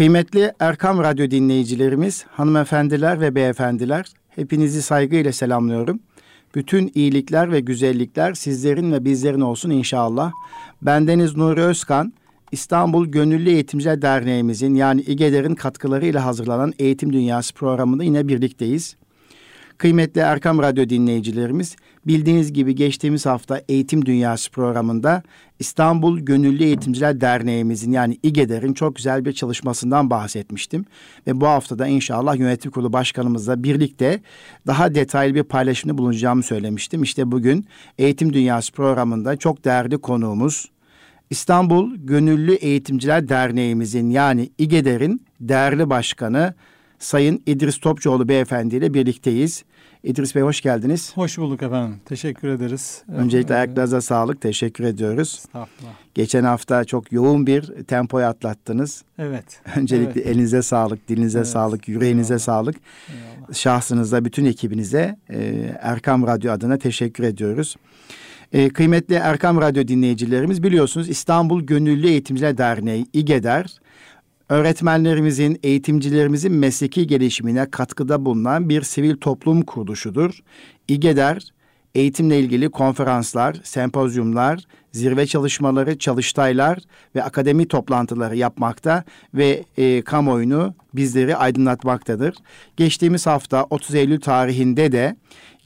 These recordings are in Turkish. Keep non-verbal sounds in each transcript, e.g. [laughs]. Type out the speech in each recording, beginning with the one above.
Kıymetli Erkam Radyo dinleyicilerimiz, hanımefendiler ve beyefendiler, hepinizi saygıyla selamlıyorum. Bütün iyilikler ve güzellikler sizlerin ve bizlerin olsun inşallah. Bendeniz Nuri Özkan, İstanbul Gönüllü Eğitimciler Derneğimizin yani İGEDER'in katkılarıyla hazırlanan Eğitim Dünyası programında yine birlikteyiz. Kıymetli Erkam Radyo dinleyicilerimiz, bildiğiniz gibi geçtiğimiz hafta Eğitim Dünyası programında İstanbul Gönüllü Eğitimciler Derneğimizin yani İGEDER'in çok güzel bir çalışmasından bahsetmiştim. Ve bu haftada inşallah yönetim kurulu başkanımızla birlikte daha detaylı bir paylaşımda bulunacağımı söylemiştim. İşte bugün Eğitim Dünyası programında çok değerli konuğumuz İstanbul Gönüllü Eğitimciler Derneğimizin yani İGEDER'in değerli başkanı Sayın İdris Topçuoğlu Beyefendi ile birlikteyiz. İdris Bey hoş geldiniz. Hoş bulduk efendim. Teşekkür ederiz. Öncelikle ayaklarınıza sağlık. Teşekkür ediyoruz. Estağfurullah. Geçen hafta çok yoğun bir tempoyu atlattınız. Evet. [laughs] Öncelikle evet. elinize sağlık, dilinize evet. sağlık, yüreğinize Eyvallah. sağlık. Eyvallah. Şahsınızda bütün ekibinize e, Erkam Radyo adına teşekkür ediyoruz. E, kıymetli Erkam Radyo dinleyicilerimiz biliyorsunuz İstanbul Gönüllü Eğitimciler Derneği İGEDER öğretmenlerimizin, eğitimcilerimizin mesleki gelişimine katkıda bulunan bir sivil toplum kuruluşudur. İGEDER, eğitimle ilgili konferanslar, sempozyumlar, zirve çalışmaları, çalıştaylar ve akademi toplantıları yapmakta ve e, kamuoyunu bizleri aydınlatmaktadır. Geçtiğimiz hafta 30 Eylül tarihinde de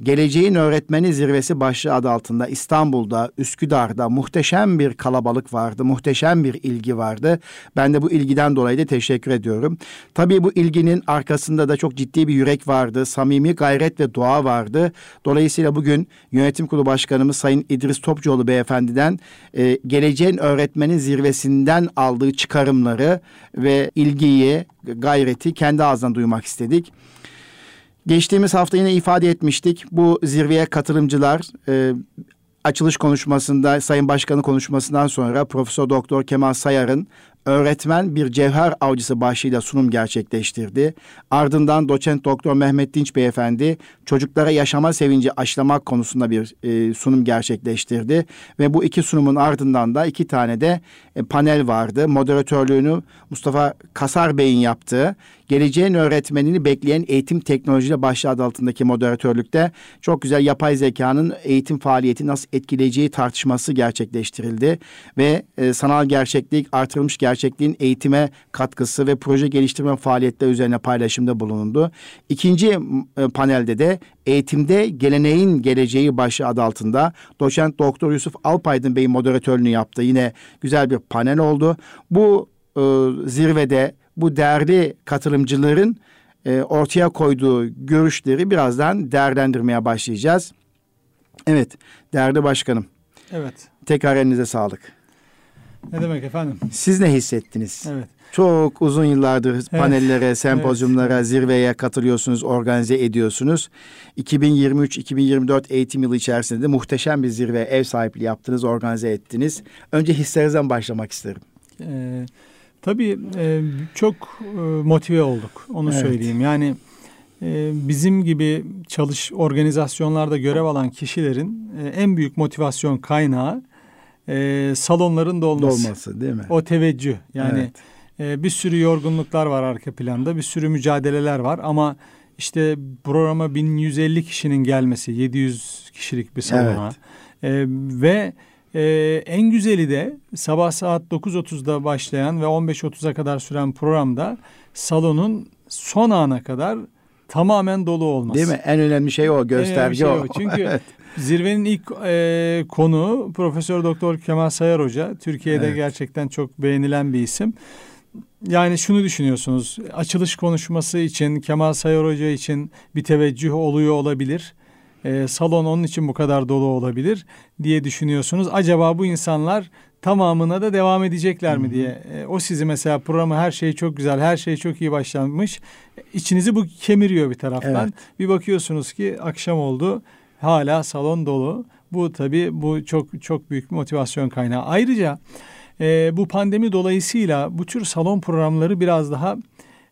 Geleceğin Öğretmeni Zirvesi başlığı adı altında İstanbul'da, Üsküdar'da muhteşem bir kalabalık vardı, muhteşem bir ilgi vardı. Ben de bu ilgiden dolayı da teşekkür ediyorum. Tabii bu ilginin arkasında da çok ciddi bir yürek vardı, samimi gayret ve dua vardı. Dolayısıyla bugün Yönetim Kurulu Başkanımız Sayın İdris Topçuoğlu Beyefendi'den e, Geleceğin Öğretmeni Zirvesi'nden aldığı çıkarımları ve ilgiyi, gayreti kendi ağzından duymak istedik. Geçtiğimiz hafta yine ifade etmiştik. Bu zirveye katılımcılar e, açılış konuşmasında Sayın Başkanı konuşmasından sonra Profesör Doktor Kemal Sayar'ın öğretmen bir cevher avcısı başlığıyla sunum gerçekleştirdi. Ardından doçent doktor Mehmet Dinç beyefendi çocuklara yaşama sevinci aşılamak konusunda bir e, sunum gerçekleştirdi. Ve bu iki sunumun ardından da iki tane de e, panel vardı. Moderatörlüğünü Mustafa Kasar Bey'in yaptığı geleceğin öğretmenini bekleyen eğitim teknolojiyle başlığı altındaki moderatörlükte çok güzel yapay zekanın eğitim faaliyeti nasıl etkileyeceği tartışması gerçekleştirildi. Ve e, sanal gerçeklik, artırılmış gerçekliğin eğitime katkısı ve proje geliştirme faaliyetleri üzerine paylaşımda bulundu. İkinci e, panelde de eğitimde geleneğin geleceği başlığı adı altında doçent doktor Yusuf Alpaydın Bey moderatörlüğünü yaptı. Yine güzel bir panel oldu. Bu e, zirvede bu değerli katılımcıların e, ortaya koyduğu görüşleri birazdan değerlendirmeye başlayacağız. Evet, değerli başkanım. Evet. Tekrar elinize sağlık. Ne demek efendim? Siz ne hissettiniz? Evet. Çok uzun yıllardır evet. panellere, sempozyumlara, evet. zirveye katılıyorsunuz, organize ediyorsunuz. 2023-2024 eğitim yılı içerisinde de muhteşem bir zirve ev sahipliği yaptınız, organize ettiniz. Önce hislerinizden başlamak isterim. Ee, tabii e, çok e, motive olduk, onu evet. söyleyeyim. Yani e, bizim gibi çalış organizasyonlarda görev alan kişilerin e, en büyük motivasyon kaynağı e, salonların dolması. Dolması değil mi? O teveccüh. Yani evet. e, bir sürü yorgunluklar var arka planda, bir sürü mücadeleler var ama işte programa 1150 kişinin gelmesi, 700 kişilik bir salona evet. e, ve e, en güzeli de sabah saat 9.30'da başlayan ve 15.30'a kadar süren programda salonun son ana kadar tamamen dolu olması. Değil mi? En önemli şey o, gösterge şey o. o. Çünkü [laughs] evet. Zirvenin ilk e, konu Profesör Doktor Kemal Sayar Hoca. Türkiye'de evet. gerçekten çok beğenilen bir isim. Yani şunu düşünüyorsunuz. Açılış konuşması için Kemal Sayar Hoca için bir teveccüh oluyor olabilir. E, salon onun için bu kadar dolu olabilir diye düşünüyorsunuz. Acaba bu insanlar tamamına da devam edecekler mi diye. E, o sizi mesela programı her şey çok güzel, her şey çok iyi başlanmış. İçinizi bu kemiriyor bir taraftan. Evet. Bir bakıyorsunuz ki akşam oldu hala salon dolu. Bu tabii bu çok çok büyük bir motivasyon kaynağı. Ayrıca e, bu pandemi dolayısıyla bu tür salon programları biraz daha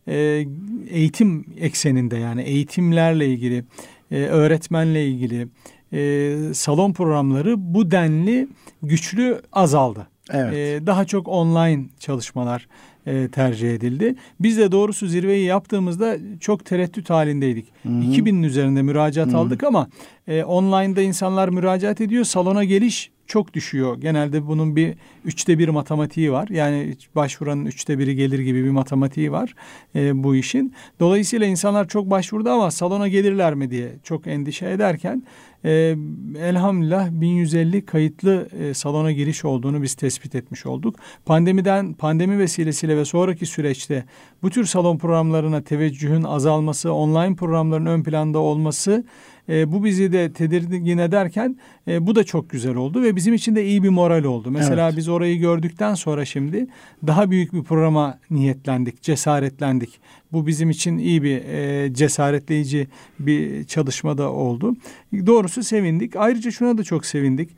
e, eğitim ekseninde yani eğitimlerle ilgili, e, öğretmenle ilgili e, salon programları bu denli güçlü azaldı. Evet. E, daha çok online çalışmalar, e, tercih edildi. Biz de doğrusu zirveyi yaptığımızda çok tereddüt halindeydik. Hı hı. 2000'in üzerinde müracaat hı hı. aldık ama e, online'da insanlar müracaat ediyor. Salona geliş çok düşüyor. Genelde bunun bir üçte bir matematiği var. Yani başvuranın üçte biri gelir gibi bir matematiği var e, bu işin. Dolayısıyla insanlar çok başvurdu ama salona gelirler mi diye çok endişe ederken e, elhamdülillah 1150 kayıtlı e, salona giriş olduğunu biz tespit etmiş olduk. Pandemiden pandemi vesilesiyle ve sonraki süreçte bu tür salon programlarına teveccühün azalması, online programların ön planda olması e, bu bizi de tedirgin ederken e, bu da çok güzel oldu ve bizim için de iyi bir moral oldu. Mesela evet. biz orayı gördükten sonra şimdi daha büyük bir programa niyetlendik, cesaretlendik. Bu bizim için iyi bir e, cesaretleyici bir çalışma da oldu. Doğrusu sevindik. Ayrıca şuna da çok sevindik.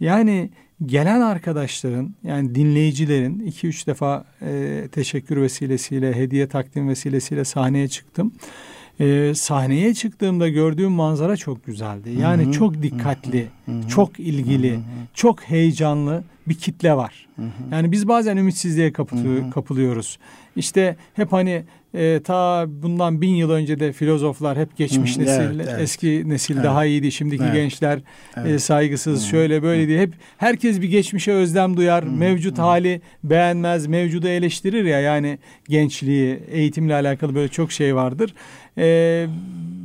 Yani gelen arkadaşların yani dinleyicilerin iki üç defa e, teşekkür vesilesiyle, hediye takdim vesilesiyle sahneye çıktım e, sahneye çıktığımda gördüğüm manzara çok güzeldi. Yani hı-hı, çok dikkatli, hı-hı, çok ilgili, hı-hı. çok heyecanlı bir kitle var. Hı-hı. Yani biz bazen ümitsizliğe kapı- kapılıyoruz. İşte hep hani e, ta bundan bin yıl önce de filozoflar hep geçmiş Hı, nesil, evet, evet. eski nesil evet. daha iyiydi. Şimdiki evet. gençler e, evet. E, saygısız, Hı. şöyle böyle diye hep herkes bir geçmişe özlem duyar. Hı. Mevcut Hı. hali beğenmez, mevcudu eleştirir ya yani gençliği, eğitimle alakalı böyle çok şey vardır. E,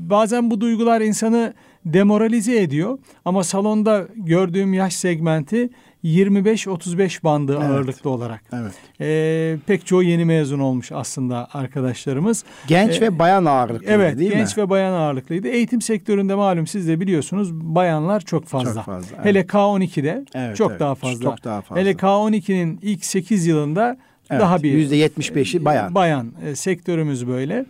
bazen bu duygular insanı demoralize ediyor ama salonda gördüğüm yaş segmenti 25-35 bandı evet. ağırlıklı olarak. Evet. Ee, pek çoğu yeni mezun olmuş aslında arkadaşlarımız. Genç ee, ve bayan ağırlıklıydı evet, değil genç mi? genç ve bayan ağırlıklıydı. Eğitim sektöründe malum siz de biliyorsunuz bayanlar çok fazla. Çok fazla. Evet. Hele K12'de evet, çok evet. daha fazla. Çok daha fazla. Hele K12'nin ilk 8 yılında Evet, daha bir yüzde 75'i bayan. Bayan e, sektörümüz böyle.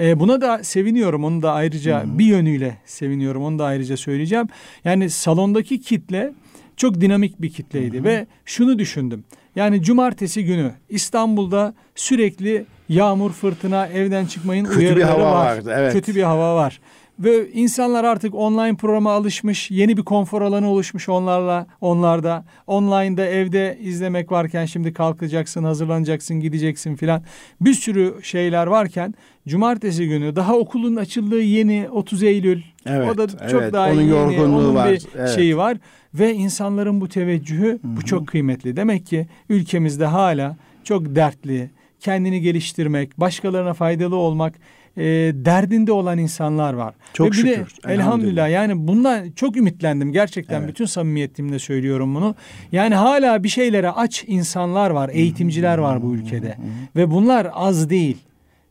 E, buna da seviniyorum. Onu da ayrıca Hı-hı. bir yönüyle seviniyorum. Onu da ayrıca söyleyeceğim. Yani salondaki kitle çok dinamik bir kitleydi Hı-hı. ve şunu düşündüm. Yani cumartesi günü İstanbul'da sürekli yağmur, fırtına, evden çıkmayın Kötü uyarıları bir hava var. Vardı, evet. Kötü bir hava var. Ve insanlar artık online programa alışmış, yeni bir konfor alanı oluşmuş onlarla, onlarda. Online'da evde izlemek varken şimdi kalkacaksın, hazırlanacaksın, gideceksin filan. Bir sürü şeyler varken cumartesi günü daha okulun açıldığı yeni 30 Eylül. Evet, o da çok evet. daha Onun yeni, yorgunluğu onun var. bir evet. şeyi var ve insanların bu teveccühü Hı-hı. bu çok kıymetli. Demek ki ülkemizde hala çok dertli, kendini geliştirmek, başkalarına faydalı olmak e, derdinde olan insanlar var. Çok Ve bir şükür. De, elhamdülillah. elhamdülillah yani bundan çok ümitlendim gerçekten evet. bütün samimiyetimle söylüyorum bunu. Yani hala bir şeylere aç insanlar var, eğitimciler var bu ülkede. Ve bunlar az değil.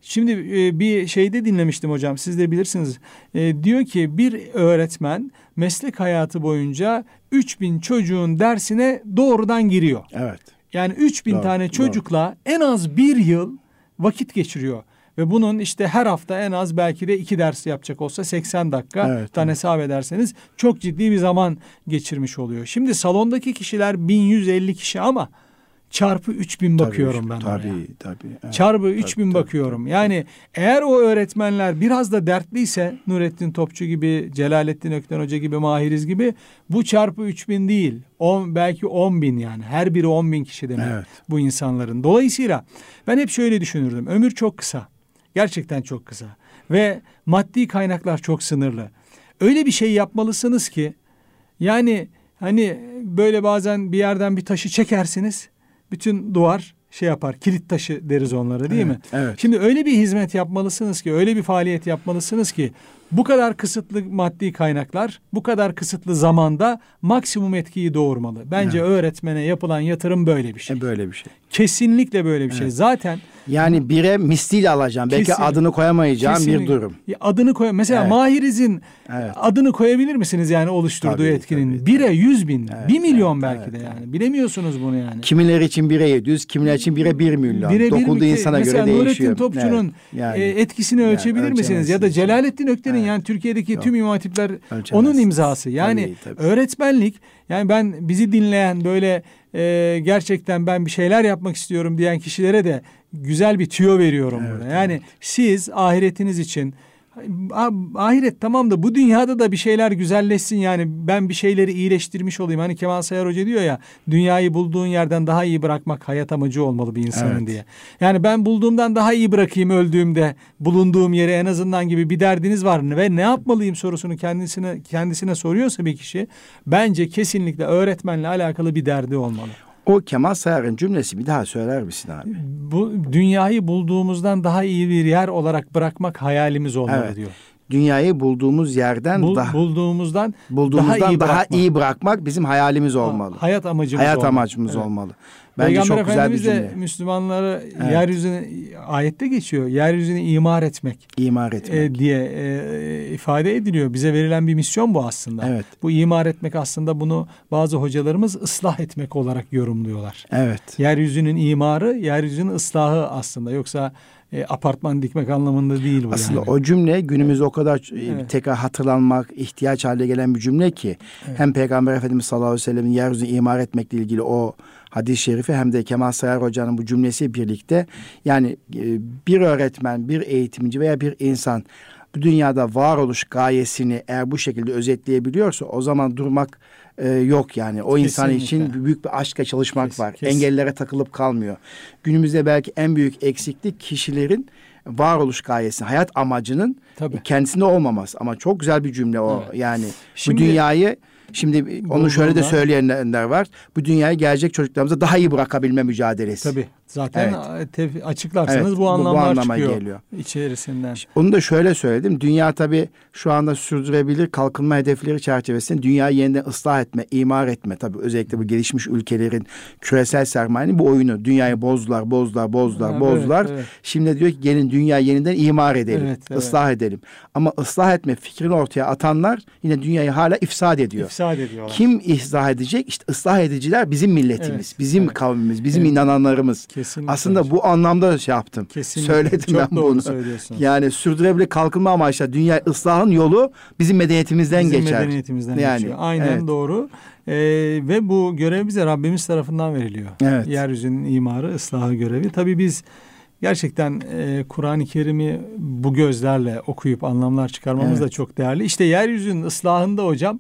Şimdi e, bir şeyde dinlemiştim hocam siz de bilirsiniz. E, diyor ki bir öğretmen meslek hayatı boyunca 3000 çocuğun dersine doğrudan giriyor. Evet. Yani 3000 doğru, tane çocukla doğru. en az bir yıl vakit geçiriyor. Ve bunun işte her hafta en az belki de iki ders yapacak olsa 80 dakika evet, tane evet. hesap ederseniz çok ciddi bir zaman geçirmiş oluyor. Şimdi salondaki kişiler 1150 kişi ama çarpı 3000 bakıyorum tabii, ben tabii, oraya. Tabii Evet, çarpı 3000 tabii, bakıyorum. Tabii, yani eğer o öğretmenler biraz da dertliyse Nurettin Topçu gibi, Celalettin Ökten Hoca gibi, Mahiriz gibi bu çarpı 3000 değil. On, belki 10 bin yani. Her biri 10 bin kişi demek evet. bu insanların. Dolayısıyla ben hep şöyle düşünürdüm. Ömür çok kısa. Gerçekten çok kısa. Ve maddi kaynaklar çok sınırlı. Öyle bir şey yapmalısınız ki yani hani böyle bazen bir yerden bir taşı çekersiniz bütün duvar şey yapar kilit taşı deriz onlara değil evet, mi? Evet. Şimdi öyle bir hizmet yapmalısınız ki öyle bir faaliyet yapmalısınız ki bu kadar kısıtlı maddi kaynaklar bu kadar kısıtlı zamanda maksimum etkiyi doğurmalı. Bence evet. öğretmene yapılan yatırım böyle bir şey. E böyle bir şey. Kesinlikle böyle bir şey. evet. şey. Zaten yani bire misliyle alacağım. Belki Kesin, adını koyamayacağım kesinlikle. bir durum. Adını koy. Mesela evet. Mahiriz'in evet. adını koyabilir misiniz yani oluşturduğu tabii, etkinin? Tabii, bire yüz bin, evet, bir milyon evet, belki evet, de yani. Bilemiyorsunuz bunu yani. Kimileri için bire yedi yüz, kimiler için bire bir milyon. Bire Dokunduğu bir, insana göre değişiyor. Mesela Nurettin Topçu'nun evet, yani, e, etkisini yani, ölçebilir misiniz? Ya da Celalettin Ökten'in evet. yani Türkiye'deki Yok. tüm imam hatipler onun imzası. Yani tabii, tabii. öğretmenlik yani ben bizi dinleyen böyle e, gerçekten ben bir şeyler yapmak istiyorum diyen kişilere de güzel bir tüyo veriyorum evet, burada. Yani evet. siz ahiretiniz için ahiret tamam da bu dünyada da bir şeyler güzelleşsin yani ben bir şeyleri iyileştirmiş olayım. Hani Kemal Sayar Hoca diyor ya dünyayı bulduğun yerden daha iyi bırakmak hayat amacı olmalı bir insanın evet. diye. Yani ben bulduğumdan daha iyi bırakayım öldüğümde bulunduğum yere en azından gibi bir derdiniz var ve ne yapmalıyım sorusunu kendisine kendisine soruyorsa bir kişi bence kesinlikle öğretmenle alakalı bir derdi olmalı. O Kemal Sayar'ın cümlesi bir daha söyler misin abi? Bu dünyayı bulduğumuzdan daha iyi bir yer olarak bırakmak hayalimiz olmalı evet. diyor. Dünyayı bulduğumuz yerden Bul, daha bulduğumuzdan bulduğumuzdan daha iyi, daha bırakmak. iyi bırakmak bizim hayalimiz olmalı. Hayat amacımız Hayat olmalı. amacımız evet. olmalı. Bence Peygamber çok güzel bir cümle. de Müslümanları evet. yeryüzüne ayette geçiyor. Yeryüzünü imar etmek. İmar etmek. E, diye e, ifade ediliyor. Bize verilen bir misyon bu aslında. Evet. Bu imar etmek aslında bunu bazı hocalarımız ıslah etmek olarak yorumluyorlar. Evet. Yeryüzünün imarı, yeryüzünün ıslahı aslında. Yoksa e, apartman dikmek anlamında değil bu Aslında yani. o cümle günümüzde o kadar e, evet. tekrar hatırlanmak, ihtiyaç haline gelen bir cümle ki evet. hem Peygamber Efendimiz sallallahu aleyhi ve sellem'in yeryüzünü imar etmekle ilgili o hadis-i şerifi hem de Kemal Sayar Hoca'nın bu cümlesi birlikte yani e, bir öğretmen, bir eğitimci veya bir insan bu dünyada varoluş gayesini eğer bu şekilde özetleyebiliyorsa o zaman durmak e, yok yani. O Kesinlikle. insan için büyük bir aşkla çalışmak kes, var. Kes. Engellere takılıp kalmıyor. Günümüzde belki en büyük eksiklik kişilerin varoluş gayesi, hayat amacının Tabii. kendisinde olmaması. Ama çok güzel bir cümle o. Evet. Yani Şimdi, bu dünyayı Şimdi onu şöyle de söyleyenler var. Bu dünyayı gelecek çocuklarımıza daha iyi bırakabilme mücadelesi. Tabii. Zaten evet. açıklarsanız evet, bu anlamlar bu, bu anlama çıkıyor geliyor. içerisinden. Onu da şöyle söyledim. Dünya tabii şu anda sürdürebilir kalkınma hedefleri çerçevesinde dünyayı yeniden ıslah etme, imar etme. Tabii özellikle bu gelişmiş ülkelerin küresel sermayenin bu oyunu. Dünyayı bozdular, bozdular, bozdular, ha, bozdular. Evet, evet. Şimdi diyor ki gelin dünyayı yeniden imar edelim, evet, evet. ıslah edelim. Ama ıslah etme fikrini ortaya atanlar yine dünyayı hala ifsad ediyor. İfsad ediyorlar. Kim ıslah edecek? İşte ıslah ediciler bizim milletimiz, evet, bizim evet. kavmimiz, bizim evet. inananlarımız. Kesinlikle. Aslında bu anlamda şey yaptım. Kesinlikle. Söyledim Çok ben bunu. Yani sürdürülebilir kalkınma amaçlı dünya ıslahın yolu bizim medeniyetimizden bizim geçer. medeniyetimizden yani, geçiyor. Aynen evet. doğru. Ee, ve bu görev bize Rabbimiz tarafından veriliyor. Evet. Yeryüzünün imarı, ıslahı görevi. Tabii biz gerçekten e, Kur'an-ı Kerim'i bu gözlerle okuyup anlamlar çıkarmamız evet. da çok değerli. İşte yeryüzünün ıslahında hocam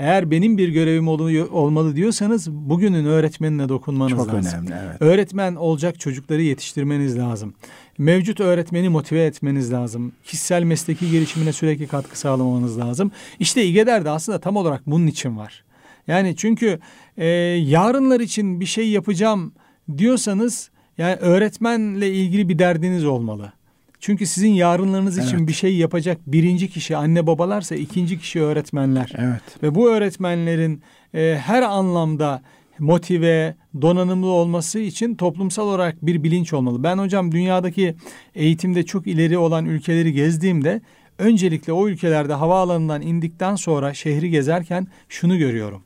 eğer benim bir görevim olmalı diyorsanız bugünün öğretmenine dokunmanız Çok lazım. Çok önemli evet. Öğretmen olacak çocukları yetiştirmeniz lazım. Mevcut öğretmeni motive etmeniz lazım. Kişisel mesleki gelişimine sürekli katkı sağlamanız lazım. İşte İGEDER de aslında tam olarak bunun için var. Yani çünkü e, yarınlar için bir şey yapacağım diyorsanız yani öğretmenle ilgili bir derdiniz olmalı. Çünkü sizin yarınlarınız evet. için bir şey yapacak birinci kişi anne babalarsa ikinci kişi öğretmenler. Evet. Ve bu öğretmenlerin e, her anlamda motive, donanımlı olması için toplumsal olarak bir bilinç olmalı. Ben hocam dünyadaki eğitimde çok ileri olan ülkeleri gezdiğimde öncelikle o ülkelerde havaalanından indikten sonra şehri gezerken şunu görüyorum.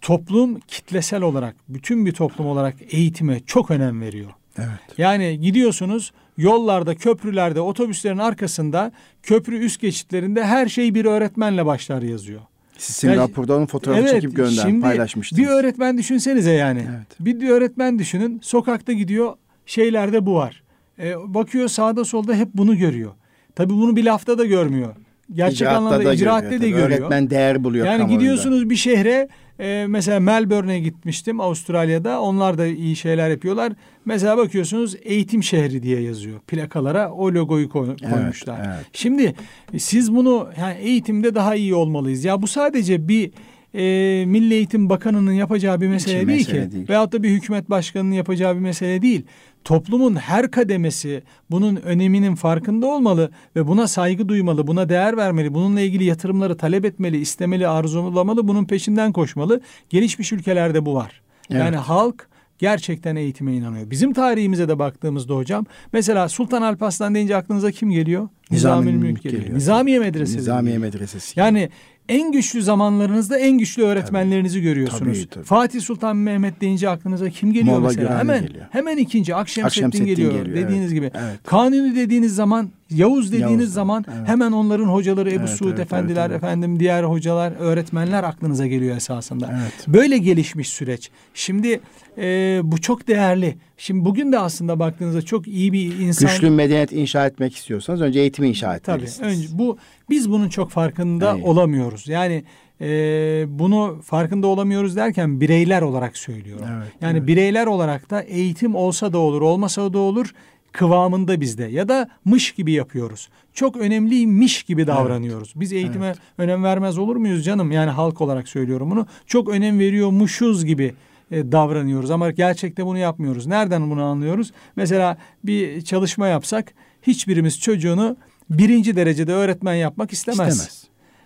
Toplum kitlesel olarak, bütün bir toplum olarak eğitime çok önem veriyor. Evet. Yani gidiyorsunuz yollarda, köprülerde, otobüslerin arkasında köprü üst geçitlerinde her şey bir öğretmenle başlar yazıyor. Siz Singapur'da yani, onun fotoğrafı evet, çekip gönder, şimdi paylaşmıştınız. Bir öğretmen düşünsenize yani. Evet. Bir, bir öğretmen düşünün. Sokakta gidiyor. Şeylerde bu var. E, bakıyor sağda solda hep bunu görüyor. Tabii bunu bir lafta da görmüyor. Gerçek icraatta anlamda da icraatte görüyor, de görüyor. Öğretmen değer buluyor. Yani gidiyorsunuz bir şehre e, mesela Melbourne'e gitmiştim Avustralya'da. Onlar da iyi şeyler yapıyorlar. Mesela bakıyorsunuz eğitim şehri diye yazıyor. Plakalara o logoyu koy, koymuşlar. Evet, evet. Şimdi siz bunu yani eğitimde daha iyi olmalıyız. Ya bu sadece bir e, Milli Eğitim Bakanı'nın yapacağı bir mesele Hiç değil mesele ki. Değil. Veyahut da bir hükümet başkanının yapacağı bir mesele değil. Toplumun her kademesi bunun öneminin farkında olmalı ve buna saygı duymalı, buna değer vermeli, bununla ilgili yatırımları talep etmeli, istemeli, arzulamalı, bunun peşinden koşmalı. Gelişmiş ülkelerde bu var. Evet. Yani halk gerçekten eğitime inanıyor. Bizim tarihimize de baktığımızda hocam mesela Sultan Alparslan deyince aklınıza kim geliyor? Nizami Mülk geliyor. geliyor. Nizamiye Medresesi. Nizamiye Medresesi. Yani en güçlü zamanlarınızda en güçlü öğretmenlerinizi tabii, görüyorsunuz. Tabii, tabii. Fatih Sultan Mehmet deyince aklınıza kim geliyor Molla mesela? Hemen geliyor. hemen ikinci Akşemseddin, Akşemseddin geliyor, geliyor dediğiniz evet, gibi. Evet. Kanuni dediğiniz zaman Yavuz dediğiniz Yavuz, zaman evet. hemen onların hocaları Ebu evet, Suud evet, efendiler, evet, efendim diğer hocalar, öğretmenler aklınıza geliyor esasında. Evet. Böyle gelişmiş süreç. Şimdi e, bu çok değerli. Şimdi bugün de aslında baktığınızda çok iyi bir insan. Güçlü medeniyet inşa etmek istiyorsanız önce eğitimi inşa etmelisiniz. Tabii. Önce bu biz bunun çok farkında evet. olamıyoruz. Yani e, bunu farkında olamıyoruz derken bireyler olarak söylüyorum. Evet, yani evet. bireyler olarak da eğitim olsa da olur, olmasa da olur kıvamında bizde ya da mış gibi yapıyoruz. Çok önemliymiş gibi davranıyoruz. Evet. Biz eğitime evet. önem vermez olur muyuz canım? Yani halk olarak söylüyorum bunu. Çok önem veriyormuşuz gibi e, davranıyoruz ama gerçekte bunu yapmıyoruz. Nereden bunu anlıyoruz? Mesela bir çalışma yapsak hiçbirimiz çocuğunu birinci derecede öğretmen yapmak istemez. İstemez.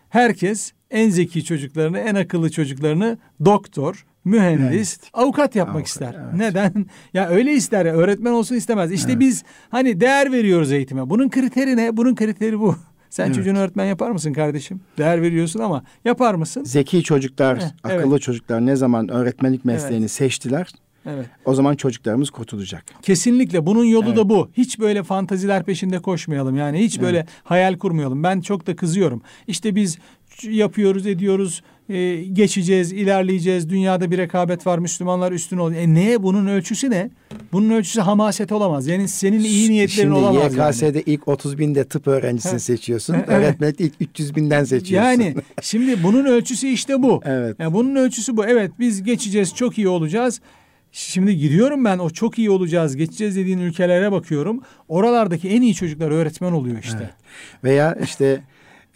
Herkes en zeki çocuklarını, en akıllı çocuklarını doktor, mühendis, evet. avukat yapmak avukat, ister. Evet. Neden? [laughs] Ya öyle ister ya öğretmen olsun istemez. İşte evet. biz hani değer veriyoruz eğitime. Bunun kriteri ne? Bunun kriteri bu. [laughs] Sen evet. çocuğunu öğretmen yapar mısın kardeşim? Değer veriyorsun ama yapar mısın? Zeki çocuklar, Heh, akıllı evet. çocuklar ne zaman öğretmenlik mesleğini evet. seçtiler? Evet. O zaman çocuklarımız kurtulacak. Kesinlikle bunun yolu evet. da bu. Hiç böyle fantaziler peşinde koşmayalım. Yani hiç böyle evet. hayal kurmayalım. Ben çok da kızıyorum. İşte biz yapıyoruz, ediyoruz, e, geçeceğiz, ilerleyeceğiz. Dünyada bir rekabet var, Müslümanlar üstün oluyor. E ne? Bunun ölçüsü ne? Bunun ölçüsü hamaset olamaz. Yani senin iyi niyetlerin Şimdi olamaz. YKS'de yani. ilk 30 binde tıp öğrencisini seçiyorsun. Evet. Öğretmenlikte ilk 300 binden seçiyorsun. Yani şimdi bunun ölçüsü işte bu. [laughs] Evet. Yani bunun ölçüsü bu. Evet biz geçeceğiz, çok iyi olacağız. Şimdi gidiyorum ben o çok iyi olacağız, geçeceğiz dediğin ülkelere bakıyorum. Oralardaki en iyi çocuklar öğretmen oluyor işte. Evet. Veya işte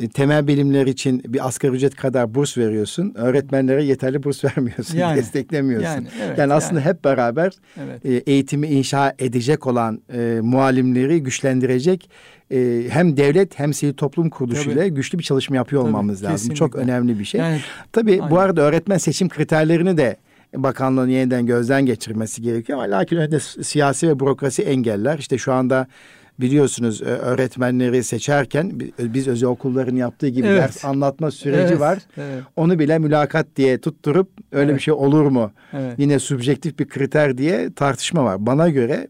e, temel bilimler için bir asgari ücret kadar burs veriyorsun. Öğretmenlere yeterli burs [laughs] vermiyorsun, yani, desteklemiyorsun. Yani, evet, yani aslında yani. hep beraber evet. E, eğitimi inşa edecek olan e, muallimleri güçlendirecek e, hem devlet hem sivil toplum kuruluşuyla güçlü bir çalışma yapıyor Tabii, olmamız lazım. Kesinlikle. Çok önemli bir şey. Yani, Tabii aynen. bu arada öğretmen seçim kriterlerini de bakanlığın yeniden gözden geçirmesi gerekiyor. Ama lakin önünde siyasi ve bürokrasi engeller. İşte şu anda biliyorsunuz e, öğretmenleri seçerken biz özel okulların yaptığı gibi evet. ders anlatma süreci evet. var. Evet. Onu bile mülakat diye tutturup öyle evet. bir şey olur mu? Evet. Yine subjektif bir kriter diye tartışma var. Bana göre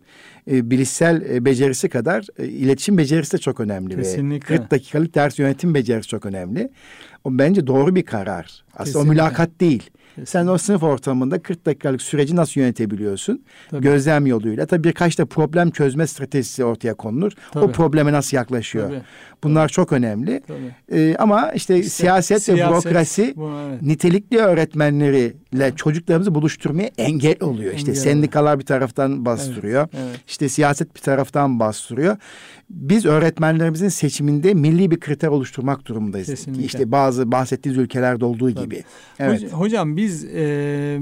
e, bilişsel e, becerisi kadar e, iletişim becerisi de çok önemli. Kesinlikle. Ve 40 dakikalık ders yönetim becerisi çok önemli. O bence doğru bir karar. Aslında Kesinlikle. o mülakat değil. Sen o sınıf ortamında 40 dakikalık süreci nasıl yönetebiliyorsun? Tabii. Gözlem yoluyla. Tabii birkaç da problem çözme stratejisi ortaya konulur. Tabii. O probleme nasıl yaklaşıyor? Tabii. Bunlar Tabii. çok önemli. Ee, ama işte, işte siyaset, siyaset ve bürokrasi bu, evet. nitelikli öğretmenleriyle çocuklarımızı buluşturmaya engel oluyor. Engel işte sendikalar bir taraftan bastırıyor. Evet. Evet. İşte siyaset bir taraftan bastırıyor biz öğretmenlerimizin seçiminde milli bir kriter oluşturmak durumundayız. Kesinlikle. İşte bazı bahsettiğiniz ülkelerde olduğu Tabii. gibi. Evet. Hocam biz e,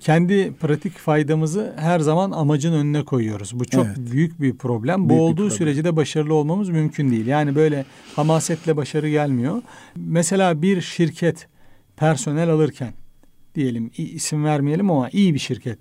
kendi pratik faydamızı her zaman amacın önüne koyuyoruz. Bu çok evet. büyük bir problem. Büyük Bu olduğu problem. sürece de başarılı olmamız mümkün değil. Yani böyle hamasetle başarı gelmiyor. Mesela bir şirket personel alırken diyelim isim vermeyelim ama iyi bir şirket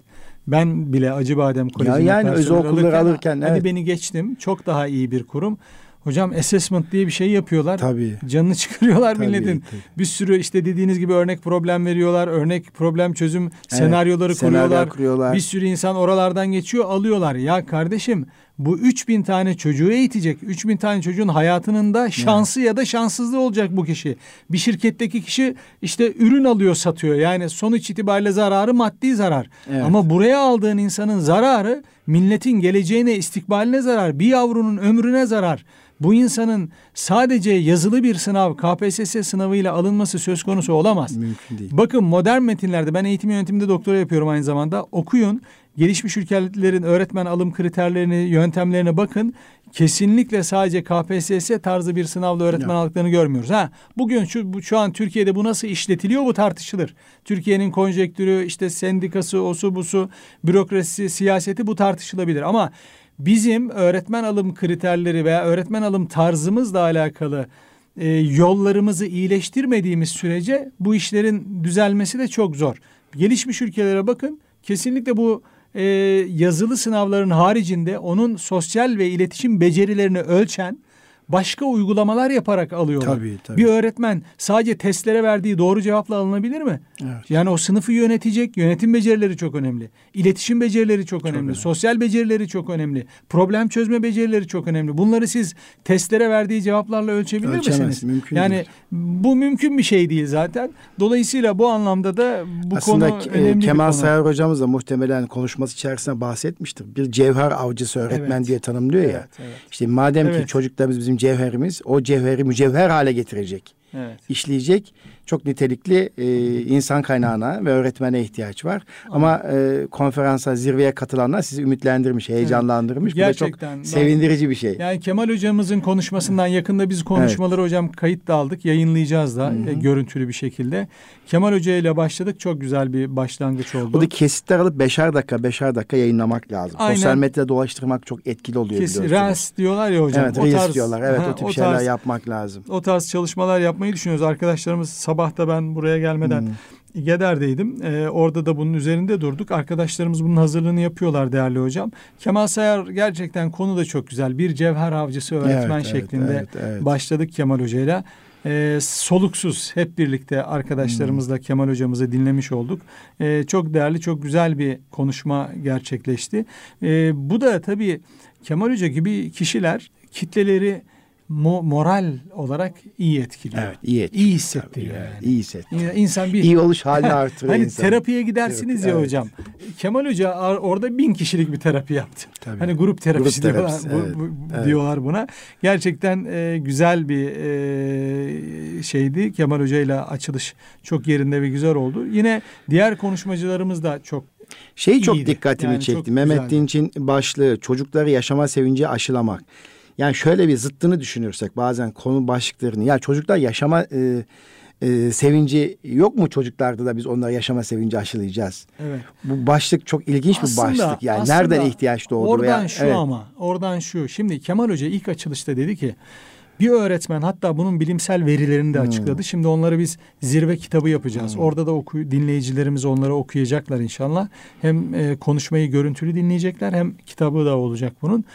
ben bile Acıbadem Koleji'ne ya yani özel okulları alırken, alırken hadi beni geçtim. Çok daha iyi bir kurum. Hocam assessment diye bir şey yapıyorlar. Tabii. Canını [laughs] çıkarıyorlar tabii, milletin. Tabii. Bir sürü işte dediğiniz gibi örnek problem veriyorlar. Örnek problem çözüm evet, senaryoları kuruyorlar. kuruyorlar. Bir sürü insan oralardan geçiyor alıyorlar. Ya kardeşim bu 3000 tane çocuğu eğitecek. 3000 tane çocuğun hayatının da şansı ya da şanssızlığı olacak bu kişi. Bir şirketteki kişi işte ürün alıyor satıyor. Yani sonuç itibariyle zararı maddi zarar. Evet. Ama buraya aldığın insanın zararı milletin geleceğine, istikbaline zarar. Bir yavrunun ömrüne zarar bu insanın sadece yazılı bir sınav KPSS sınavıyla alınması söz konusu olamaz. Mümkün değil. Bakın modern metinlerde ben eğitim yönetiminde doktora yapıyorum aynı zamanda. Okuyun. Gelişmiş ülkelerin öğretmen alım kriterlerini, yöntemlerine bakın. Kesinlikle sadece KPSS tarzı bir sınavla öğretmen ya. aldıklarını görmüyoruz. Ha, bugün şu bu, şu an Türkiye'de bu nasıl işletiliyor bu tartışılır. Türkiye'nin konjektürü, işte sendikası, osu busu, bürokrasisi, siyaseti bu tartışılabilir ama bizim öğretmen alım kriterleri veya öğretmen alım tarzımızla alakalı e, yollarımızı iyileştirmediğimiz sürece bu işlerin düzelmesi de çok zor. Gelişmiş ülkelere bakın kesinlikle bu e, yazılı sınavların haricinde onun sosyal ve iletişim becerilerini ölçen başka uygulamalar yaparak alıyorlar. Tabii, tabii. Bir öğretmen sadece testlere verdiği doğru cevapla alınabilir mi? Evet. Yani o sınıfı yönetecek yönetim becerileri çok önemli. İletişim becerileri çok önemli. önemli. Sosyal becerileri çok önemli. Problem çözme becerileri çok önemli. Bunları siz testlere verdiği cevaplarla ölçebilir Ölçemez, misiniz? mümkün yani değil. bu mümkün bir şey değil zaten. Dolayısıyla bu anlamda da bu Aslında konu e, önemli Kemal konu. Sayar hocamız da muhtemelen konuşması içerisinde bahsetmiştir. Bir cevher avcısı öğretmen Evet. diye tanımlıyor ya. Evet, evet. İşte madem ki Evet. çocuklarımız bizim cevherimiz, o cevheri mücevher hale getirecek, Evet. işleyecek çok nitelikli e, insan kaynağına ve öğretmene ihtiyaç var. Ama e, konferansa, zirveye katılanlar sizi ümitlendirmiş, heyecanlandırmış. Bu da Gerçekten. çok sevindirici bir şey. Yani Kemal hocamızın konuşmasından yakında biz konuşmaları hocam kayıt da aldık. Yayınlayacağız da e, görüntülü bir şekilde. Kemal Hoca ile başladık. Çok güzel bir başlangıç oldu. Bu da kesitler alıp beşer dakika, beşer dakika yayınlamak lazım. Aynen. Sosyal medyada dolaştırmak çok etkili oluyor Kes, biliyorsunuz. Reels diyorlar ya hocam. Evet, O tarz- diyorlar. Evet, Ha, o tip o şeyler tarz- yapmak lazım. O tarz çalışmalar yapmayı düşünüyoruz. Arkadaşlarımız sabah da ben buraya gelmeden Hmm. Geder'deydim. Ee, orada da bunun üzerinde durduk. Arkadaşlarımız bunun hazırlığını yapıyorlar değerli hocam. Kemal Sayar gerçekten konu da çok güzel. Bir cevher avcısı öğretmen Evet, evet, şeklinde evet, evet. başladık Kemal Hoca'yla. Ee, soluksuz hep birlikte arkadaşlarımızla Kemal Hocamızı dinlemiş olduk. Ee, çok değerli, çok güzel bir konuşma gerçekleşti. Ee, bu da tabii Kemal Hoca gibi kişiler kitleleri mo- moral olarak iyi etkiliyor. Evet, iyi et. İyi hissettiriyor Evet, yani. iyi hisset. İnsan bir İyi oluş halini artırıyor hani insanı. terapiye gidersiniz Terapi, ya evet. hocam. Kemal Hoca orada bin kişilik bir terapi yaptı. Tabii. Hani grup terapisi, Grup diyorlar, terapisi, bu- evet, bu- evet. diyorlar buna. Gerçekten e, güzel bir e, şeydi. Kemal Hoca ile açılış çok yerinde ve güzel oldu. Yine diğer konuşmacılarımız da çok Şey çok dikkatimi Yani çekti. Mehmet. Dinç'in başlığı çocukları yaşama sevinci aşılamak. Yani şöyle bir zıttını düşünürsek bazen konu başlıklarını. Ya çocuklar yaşama e, e, sevinci yok mu çocuklarda da biz onlara yaşama sevinci aşılayacağız. evet. Bu başlık çok ilginç bir başlık. Yani aslında nereden ihtiyaç doğdu Oradan veya şu evet. ama oradan şu. Şimdi Kemal Hoca ilk açılışta dedi ki bir öğretmen hatta bunun bilimsel verilerini de açıkladı. Şimdi onları biz zirve kitabı yapacağız. Orada da oku, dinleyicilerimiz onları okuyacaklar inşallah. Hem e, konuşmayı görüntülü dinleyecekler hem kitabı da olacak bunun.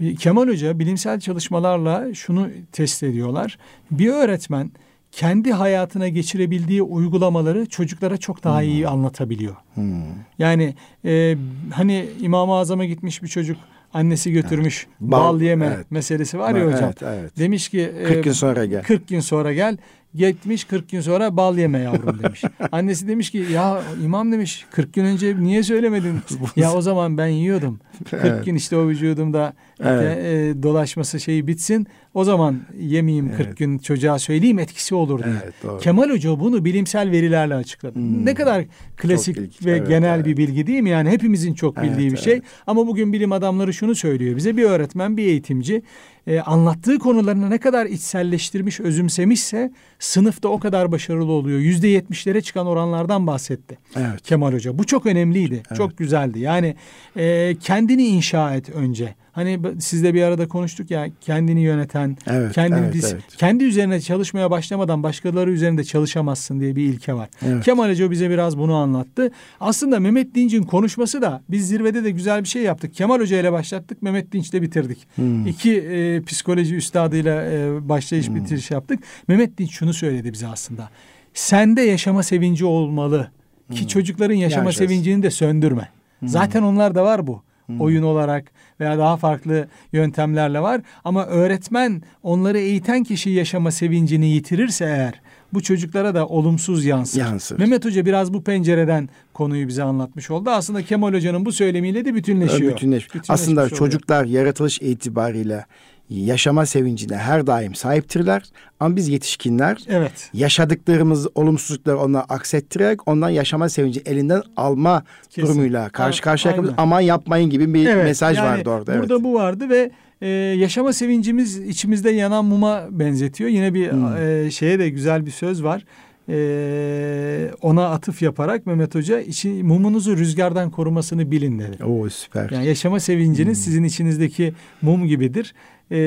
E, Kemal Hoca bilimsel çalışmalarla şunu test ediyorlar. Bir öğretmen kendi hayatına geçirebildiği uygulamaları çocuklara çok daha iyi anlatabiliyor. Hmm. Yani e, hani İmam-ı Azam'a gitmiş bir çocuk annesi götürmüş bal, Bal, yeme evet. meselesi var ya Evet, hocam. evet. Demiş ki e, 40 gün sonra gel. 40 gün sonra gel. Gitmiş 40 gün sonra bal yeme yavrum demiş. [laughs] Annesi demiş ki ya imam demiş 40 gün önce niye söylemedin? [laughs] ya o zaman ben yiyordum. [laughs] 40 Evet. gün işte o vücudumda Evet. e, dolaşması şeyi bitsin. O zaman yemeyeyim 40 Evet. gün çocuğa söyleyeyim etkisi olur diye. Evet, doğru. Kemal Hoca bunu bilimsel verilerle açıkladı. Hmm. Ne kadar klasik ilginç. ve Evet, genel evet. bir bilgi değil mi? Yani hepimizin çok bildiği Evet, bir şey. evet. Ama bugün bilim adamları şunu söylüyor. Bize bir öğretmen, bir eğitimci e, anlattığı konularını ne kadar içselleştirmiş, özümsemişse sınıfta o kadar başarılı oluyor. Yüzde yetmişlere çıkan oranlardan bahsetti. Evet. Kemal Hoca. Bu çok önemliydi. Çok güzeldi. Yani e, kendini inşa et önce. Hani sizle bir arada konuştuk ya kendini yöneten, Evet, kendini evet, dis- evet. kendi üzerine çalışmaya başlamadan başkaları üzerinde çalışamazsın diye bir ilke var. Evet. Kemal Hoca bize biraz bunu anlattı. Aslında Mehmet Dinç'in konuşması da biz zirvede de güzel bir şey yaptık. Kemal Hoca ile başlattık, Mehmet Dinç'le bitirdik. Hmm. İki e, psikoloji üstadıyla e, başlayış bitiriş yaptık. Mehmet Dinç şunu söyledi bize aslında. Sende yaşama sevinci olmalı ki çocukların yaşama Yaşasın. sevincini de söndürme. Zaten onlar da var bu. Oyun olarak veya daha farklı yöntemlerle var. Ama öğretmen onları eğiten kişi yaşama sevincini yitirirse eğer bu çocuklara da olumsuz yansır. Yansır. Mehmet Hoca biraz bu pencereden konuyu bize anlatmış oldu. Aslında Kemal Hoca'nın bu söylemiyle de bütünleşiyor. Bütünleş. Bütünleşmiş Aslında oluyor. çocuklar yaratılış itibariyle yaşama sevincine her daim sahiptirler. Ama biz yetişkinler Evet. yaşadıklarımız olumsuzlukları onlara aksettirerek ondan yaşama sevinci elinden alma Kesin. durumuyla karşı karşıya kalıyoruz. Aman yapmayın gibi bir Evet, mesaj yani vardı orada. Burada evet. bu vardı ve e, yaşama sevincimiz içimizde yanan muma benzetiyor. Yine bir Hmm. e, şeye de güzel bir söz var. E, ona atıf yaparak Mehmet Hoca içi, mumunuzu rüzgardan korumasını bilin dedi. Oo süper. Yani yaşama sevinciniz sizin içinizdeki mum gibidir. E,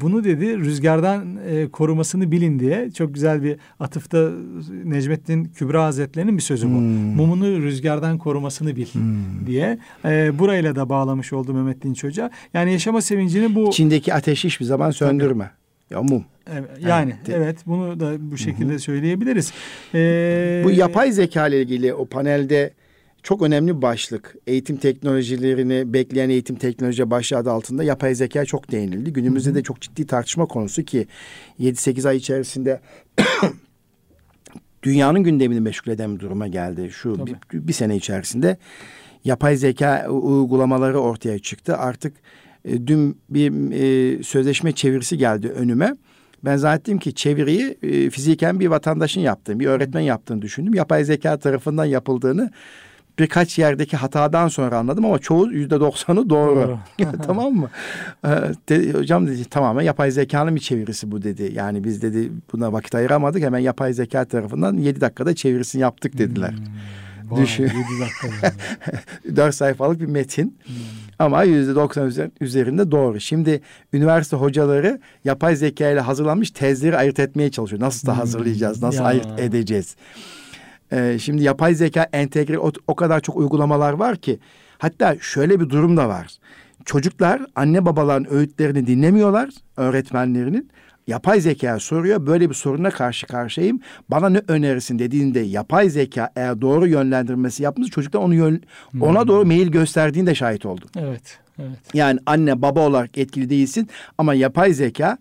bunu dedi rüzgardan e, korumasını bilin diye çok güzel bir atıfta Necmettin Kübra Hazretleri'nin bir sözü bu. Hmm. Mumunu rüzgardan korumasını bil Hmm. diye e, burayla da bağlamış oldu Mehmet Dinç Hoca. Yani yaşama sevincini bu İçindeki ateşi hiçbir zaman söndürme. Ya mum. Evet, yani evet, evet bunu da bu şekilde Hı-hı. söyleyebiliriz. Ee, bu yapay zeka ile ilgili o panelde çok önemli bir başlık. Eğitim teknolojilerini bekleyen eğitim teknoloji başlığı adı altında yapay zeka çok değinildi. Günümüzde Hı-hı. de çok ciddi tartışma konusu ki 7-8 ay içerisinde [coughs] dünyanın gündemini meşgul eden bir duruma geldi. Şu bir, bir sene içerisinde yapay zeka uygulamaları ortaya çıktı. Artık e, dün bir e, sözleşme çevirisi geldi önüme. Ben zannettim ki çeviriyi e, fiziken bir vatandaşın yaptığını, bir öğretmen yaptığını düşündüm. Yapay zeka tarafından yapıldığını birkaç yerdeki hatadan sonra anladım ama çoğu yüzde doksanı doğru. [laughs] tamam mı? Ee, de, hocam dedi tamamen yapay zekanın bir çevirisi bu dedi. Yani biz dedi buna vakit ayıramadık hemen yapay zeka tarafından yedi dakikada çevirisini yaptık dediler. Hmm. Vay, Düşün. 7 dakika. [laughs] Dört sayfalık bir metin. Hmm. Ama yüzde doksan üzerinde doğru. Şimdi üniversite hocaları yapay zeka ile hazırlanmış tezleri ayırt etmeye çalışıyor. Nasıl da hmm. hazırlayacağız, nasıl ya. ayırt edeceğiz. Ee, şimdi yapay zeka entegre o, o kadar çok uygulamalar var ki. Hatta şöyle bir durum da var. Çocuklar anne babaların öğütlerini dinlemiyorlar öğretmenlerinin. Yapay zeka soruyor. Böyle bir soruna karşı karşıyayım. Bana ne önerirsin dediğinde yapay zeka eğer doğru yönlendirmesi yapmış çocuklar onu yön, hmm. ona doğru mail gösterdiğinde şahit oldum. Evet. Evet. Yani anne baba olarak etkili değilsin ama yapay zeka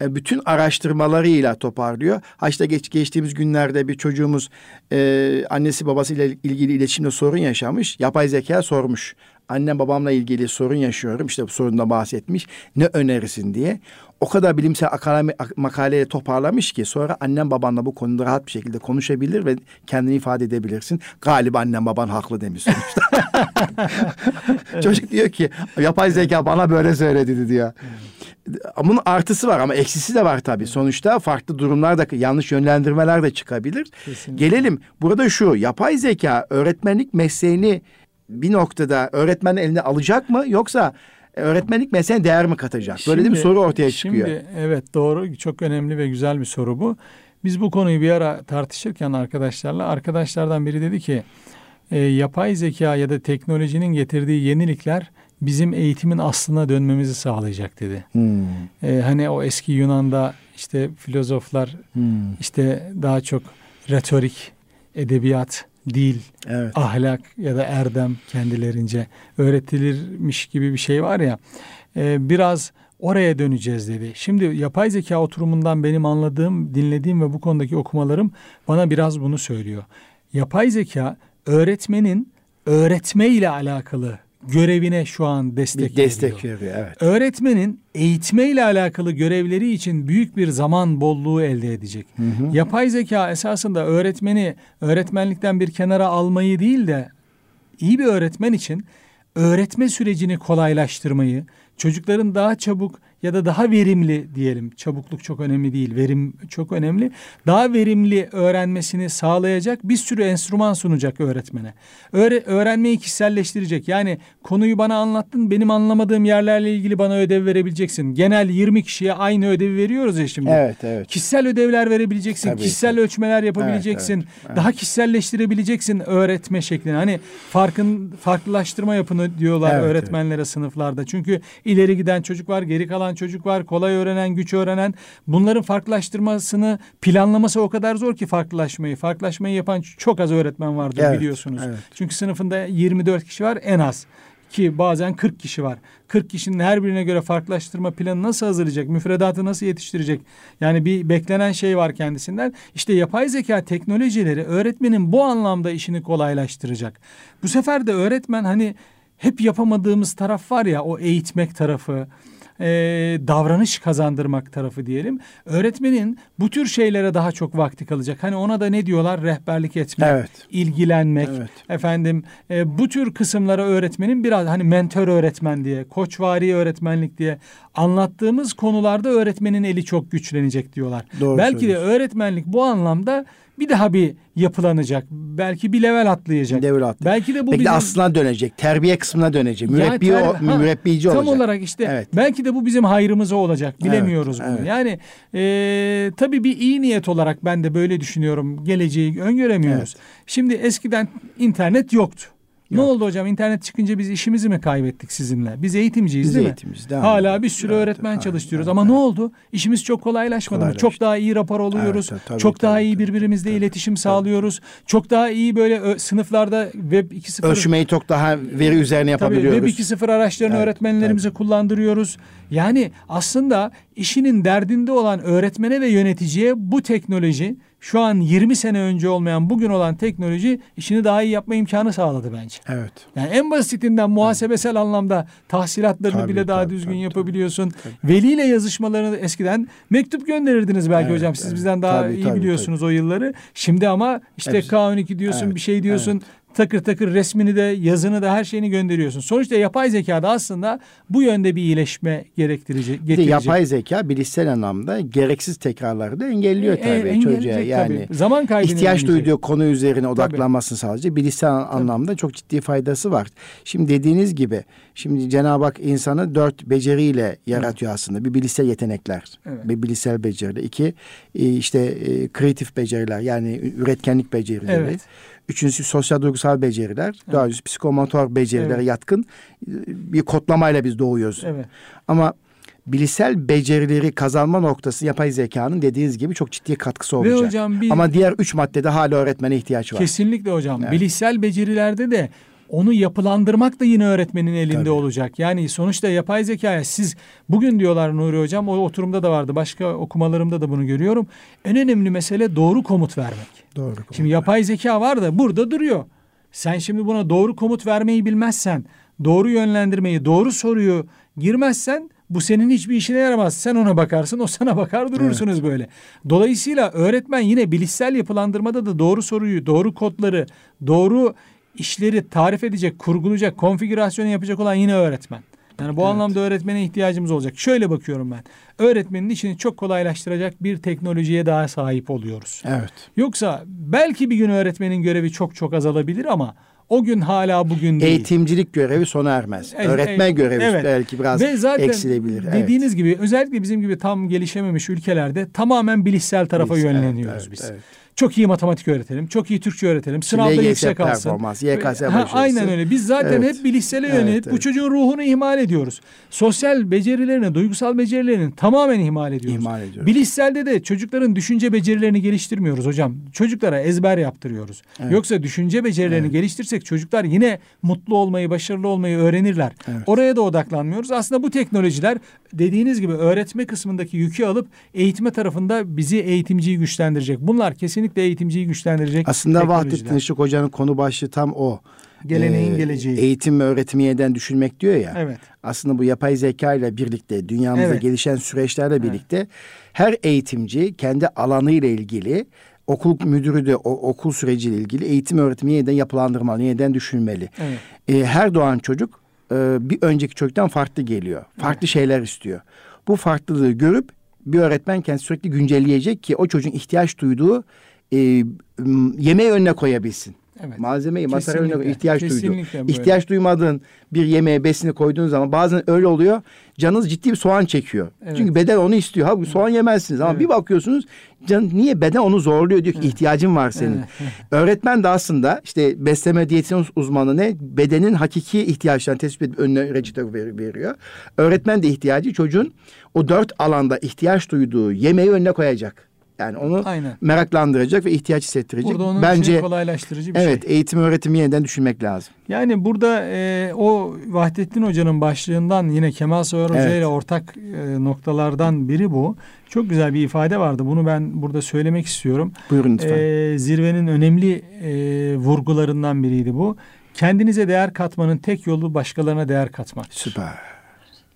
e, bütün araştırmalarıyla toparlıyor. Haçta geç, geçtiğimiz günlerde bir çocuğumuz e, annesi babasıyla ilgili iletişimde sorun yaşamış. Yapay zeka sormuş. Annem babamla ilgili sorun yaşıyorum. İşte bu sorundan bahsetmiş. Ne önerisin diye. O kadar bilimsel akademik makaleyle toparlamış ki sonra annem babanla bu konuda rahat bir şekilde konuşabilir ve kendini ifade edebilirsin. Galiba annem baban haklı demiş sonuçta. [laughs] Çocuk diyor ki yapay zeka bana böyle söyledi diyor. Bunun artısı var ama eksisi de var tabii. Sonuçta farklı durumlarda yanlış yönlendirmeler de çıkabilir. Kesinlikle. Gelelim burada şu yapay zeka öğretmenlik mesleğini bir noktada öğretmenin eline alacak mı yoksa öğretmenlik mesleğine değer mi katacak? Böyle şimdi, de bir soru ortaya çıkıyor. Şimdi evet doğru çok önemli ve güzel bir soru bu. Biz bu konuyu bir ara tartışırken arkadaşlarla arkadaşlardan biri dedi ki e, yapay zeka ya da teknolojinin getirdiği yenilikler bizim eğitimin aslına dönmemizi sağlayacak dedi. Hmm. Ee, hani o eski Yunan'da işte filozoflar hmm. işte daha çok retorik, edebiyat, dil, evet. ahlak ya da erdem kendilerince öğretilirmiş gibi bir şey var ya. E, biraz oraya döneceğiz dedi. Şimdi yapay zeka oturumundan benim anladığım, dinlediğim ve bu konudaki okumalarım bana biraz bunu söylüyor. Yapay zeka öğretmenin öğretme ile alakalı görevine şu an destek, bir destek veriyor. veriyor evet. Öğretmenin eğitme ile alakalı görevleri için büyük bir zaman bolluğu elde edecek. Hı hı. Yapay zeka esasında öğretmeni öğretmenlikten bir kenara almayı değil de iyi bir öğretmen için öğretme sürecini kolaylaştırmayı, çocukların daha çabuk ya da daha verimli diyelim. Çabukluk çok önemli değil, verim çok önemli. Daha verimli öğrenmesini sağlayacak bir sürü enstrüman sunacak öğretmene. Öğre, öğrenmeyi kişiselleştirecek. Yani konuyu bana anlattın, benim anlamadığım yerlerle ilgili bana ödev verebileceksin. Genel 20 kişiye aynı ödevi veriyoruz ya şimdi. Evet, evet. Kişisel ödevler verebileceksin, Tabii kişisel ki. ölçmeler yapabileceksin. Evet, evet, evet. Daha kişiselleştirebileceksin öğretme şeklini. Hani farkın farklılaştırma yapını diyorlar evet, öğretmenlere evet. sınıflarda. Çünkü ileri giden çocuk var, geri kalan öğrenen çocuk var, kolay öğrenen, güç öğrenen. Bunların farklılaştırmasını planlaması o kadar zor ki farklılaşmayı. Farklılaşmayı yapan çok az öğretmen vardır evet, biliyorsunuz. Evet. Çünkü sınıfında 24 kişi var en az ki bazen 40 kişi var. 40 kişinin her birine göre farklılaştırma planı nasıl hazırlayacak? Müfredatı nasıl yetiştirecek? Yani bir beklenen şey var kendisinden. İşte yapay zeka teknolojileri öğretmenin bu anlamda işini kolaylaştıracak. Bu sefer de öğretmen hani hep yapamadığımız taraf var ya o eğitmek tarafı e, davranış kazandırmak tarafı diyelim. Öğretmenin bu tür şeylere daha çok vakti kalacak. Hani ona da ne diyorlar? Rehberlik etmek, evet. ilgilenmek. Evet. Efendim e, bu tür kısımlara öğretmenin biraz hani mentor öğretmen diye, koçvari öğretmenlik diye anlattığımız konularda öğretmenin eli çok güçlenecek diyorlar. Doğru Belki de öğretmenlik bu anlamda bir daha bir yapılanacak. Belki bir level atlayacak. Level atlayacak. Belki de bu belki bizim... aslına dönecek. Terbiye kısmına dönecek. Mürebbi yani ter... o, mürebbici olacak. Tam olarak işte evet. belki de bu bizim hayrımıza olacak. Bilemiyoruz evet, bunu. Evet. Yani e, tabii bir iyi niyet olarak ben de böyle düşünüyorum. Geleceği öngöremiyoruz. Evet. Şimdi eskiden internet yoktu. Ne oldu hocam? İnternet çıkınca biz işimizi mi kaybettik sizinle? Biz eğitimciyiz Biz değil eğitimciyiz, mi? Hala bir sürü Evet, öğretmen evet, çalıştırıyoruz evet, ama ne oldu? İşimiz çok kolaylaşmadı mı? Kolaylaştı. Çok daha iyi rapor alıyoruz. Evet, tabii, çok daha tabii, iyi tabii, birbirimizle tabii, iletişim sağlıyoruz. Çok daha iyi böyle ö- sınıflarda web 2.0 Ölçmeyi çok daha veri üzerine Tabii yapabiliyoruz. Web 2.0 araçlarını Evet, öğretmenlerimize kullandırıyoruz. Yani aslında işinin derdinde olan öğretmene ve yöneticiye bu teknoloji şu an 20 sene önce olmayan bugün olan teknoloji işini daha iyi yapma imkanı sağladı bence. Evet. Yani en basitinden muhasebesel anlamda tahsilatlarını Tabii, bile daha tabii, düzgün tabii, yapabiliyorsun. Veliyle yazışmalarını eskiden mektup gönderirdiniz belki Evet, hocam. Siz evet. bizden daha Tabii, iyi tabii, biliyorsunuz o yılları. Şimdi ama işte Hepsi- K12 diyorsun, Evet, bir şey diyorsun. Takır takır resmini de, yazını da her şeyini gönderiyorsun. Sonuçta yapay zekada aslında bu yönde bir iyileşme gerektirecek. Getirecek. yapay zeka bilişsel anlamda gereksiz tekrarları da engelliyor E, tabii engelleyecek çocuğa. Yani tabii. zaman kaybını ihtiyaç duyduğu konu üzerine odaklanmasını sağlayacak. Bilişsel anlamda çok ciddi faydası var. Şimdi dediğiniz gibi şimdi Cenab-ı Hak insanı dört beceriyle yaratıyor aslında. Bir bilişsel yetenekler, Evet. bir bilişsel beceriler. İki e, işte e, kreatif beceriler yani üretkenlik becerileri. Evet. Üçüncüsü sosyal duygusal beceriler. Dördüncüsü psikomotor becerilere Evet. yatkın bir kodlamayla biz doğuyoruz. Evet. Ama bilişsel becerileri kazanma noktası yapay zekanın dediğiniz gibi çok ciddi katkısı olacak. Ve hocam bir Ama diğer üç maddede hala öğretmene ihtiyaç var. Kesinlikle hocam. Evet. Bilişsel becerilerde de onu yapılandırmak da yine öğretmenin elinde Tabii. olacak. Yani sonuçta yapay zekaya siz bugün diyorlar Nuri hocam o oturumda da vardı. Başka okumalarımda da bunu görüyorum. En önemli mesele doğru komut vermek. Doğru. Şimdi yapay zeka var da burada duruyor. Sen şimdi buna doğru komut vermeyi bilmezsen, doğru yönlendirmeyi, doğru soruyu girmezsen bu senin hiçbir işine yaramaz. Sen ona bakarsın, o sana bakar durursunuz böyle. Dolayısıyla öğretmen yine bilişsel yapılandırmada da doğru soruyu, doğru kodları, doğru işleri tarif edecek, kurgulayacak, konfigürasyonu yapacak olan yine öğretmen. Yani bu Evet. anlamda öğretmene ihtiyacımız olacak. Şöyle bakıyorum ben. Öğretmenin işini çok kolaylaştıracak bir teknolojiye daha sahip oluyoruz. Evet. Yoksa belki bir gün öğretmenin görevi çok çok azalabilir ama o gün hala bugün değil. Eğitimcilik görevi sona ermez. Evet, Öğretmen evet, görevi evet. belki biraz Ve zaten eksilebilir. Evet. dediğiniz gibi özellikle bizim gibi tam gelişememiş ülkelerde tamamen bilişsel tarafa Biz- yönleniyoruz evet, biz. evet. Çok iyi matematik öğretelim, çok iyi Türkçe öğretelim, sınavda LGS yüksek alsın. performans, YKS Ha. Aynen öyle. Biz zaten Evet. hep bilişsele Evet, yönelik bu evet. çocuğun ruhunu ihmal ediyoruz. Sosyal becerilerini, duygusal becerilerini tamamen ihmal ediyoruz. İhmal ediyoruz. Bilişselde de çocukların düşünce becerilerini geliştirmiyoruz hocam. Çocuklara ezber yaptırıyoruz. Evet. Yoksa düşünce becerilerini Evet. geliştirsek çocuklar yine mutlu olmayı, başarılı olmayı öğrenirler. Evet. Oraya da odaklanmıyoruz. Aslında bu teknolojiler dediğiniz gibi öğretme kısmındaki yükü alıp eğitme tarafında bizi eğitimciyi güçlendirecek. Bunlar kesinlikle eğitimciyi güçlendirecek Aslında. Vahdettin Işık Hoca'nın konu başlığı tam o. Geleneğin Ee, geleceği. Eğitim ve öğretimi yeniden düşünmek diyor ya. Evet. Aslında bu yapay zeka ile birlikte dünyamızda Evet. gelişen süreçlerle birlikte her eğitimci kendi alanı ile ilgili okul müdürü de o, okul süreciyle ilgili eğitim öğretimi yeniden yapılandırmalı, yeniden düşünmeli. Evet. Ee, her doğan çocuk e, bir önceki çocuktan farklı geliyor. Farklı şeyler istiyor. Bu farklılığı görüp bir öğretmen kendisi sürekli güncelleyecek ki o çocuğun ihtiyaç duyduğu e, yemeği önüne koyabilsin. Evet. Malzemeyi masaya önüne ihtiyaç duyduğu. İhtiyaç duymadığın bir yemeğe besini koyduğun zaman bazen öyle oluyor. Canınız ciddi bir soğan çekiyor. Evet. Çünkü beden onu istiyor. Halbuki soğan yemezsiniz ama Evet. bir bakıyorsunuz can niye beden onu zorluyor diyor ki ihtiyacın var senin. Evet. Öğretmen de aslında işte besleme diyetisyen uzmanı ne? Bedenin hakiki ihtiyaçlarını tespit edip önüne reçete ver- veriyor. Öğretmen de ihtiyacı çocuğun o dört alanda ihtiyaç duyduğu yemeği önüne koyacak. Yani onu Aynen. meraklandıracak ve ihtiyaç hissettirecek. Burada onun Bence kolaylaştırıcı bir şey. evet eğitim öğretimi yeniden düşünmek lazım. Yani burada e, o Vahdettin Hoca'nın başlığından yine Kemal Soyar Hoca Evet. ile ortak e, noktalardan biri bu. Çok güzel bir ifade vardı. Bunu ben burada söylemek istiyorum. Buyurun lütfen. E, zirvenin önemli e, vurgularından biriydi bu. Kendinize değer katmanın tek yolu başkalarına değer katmak. Süper.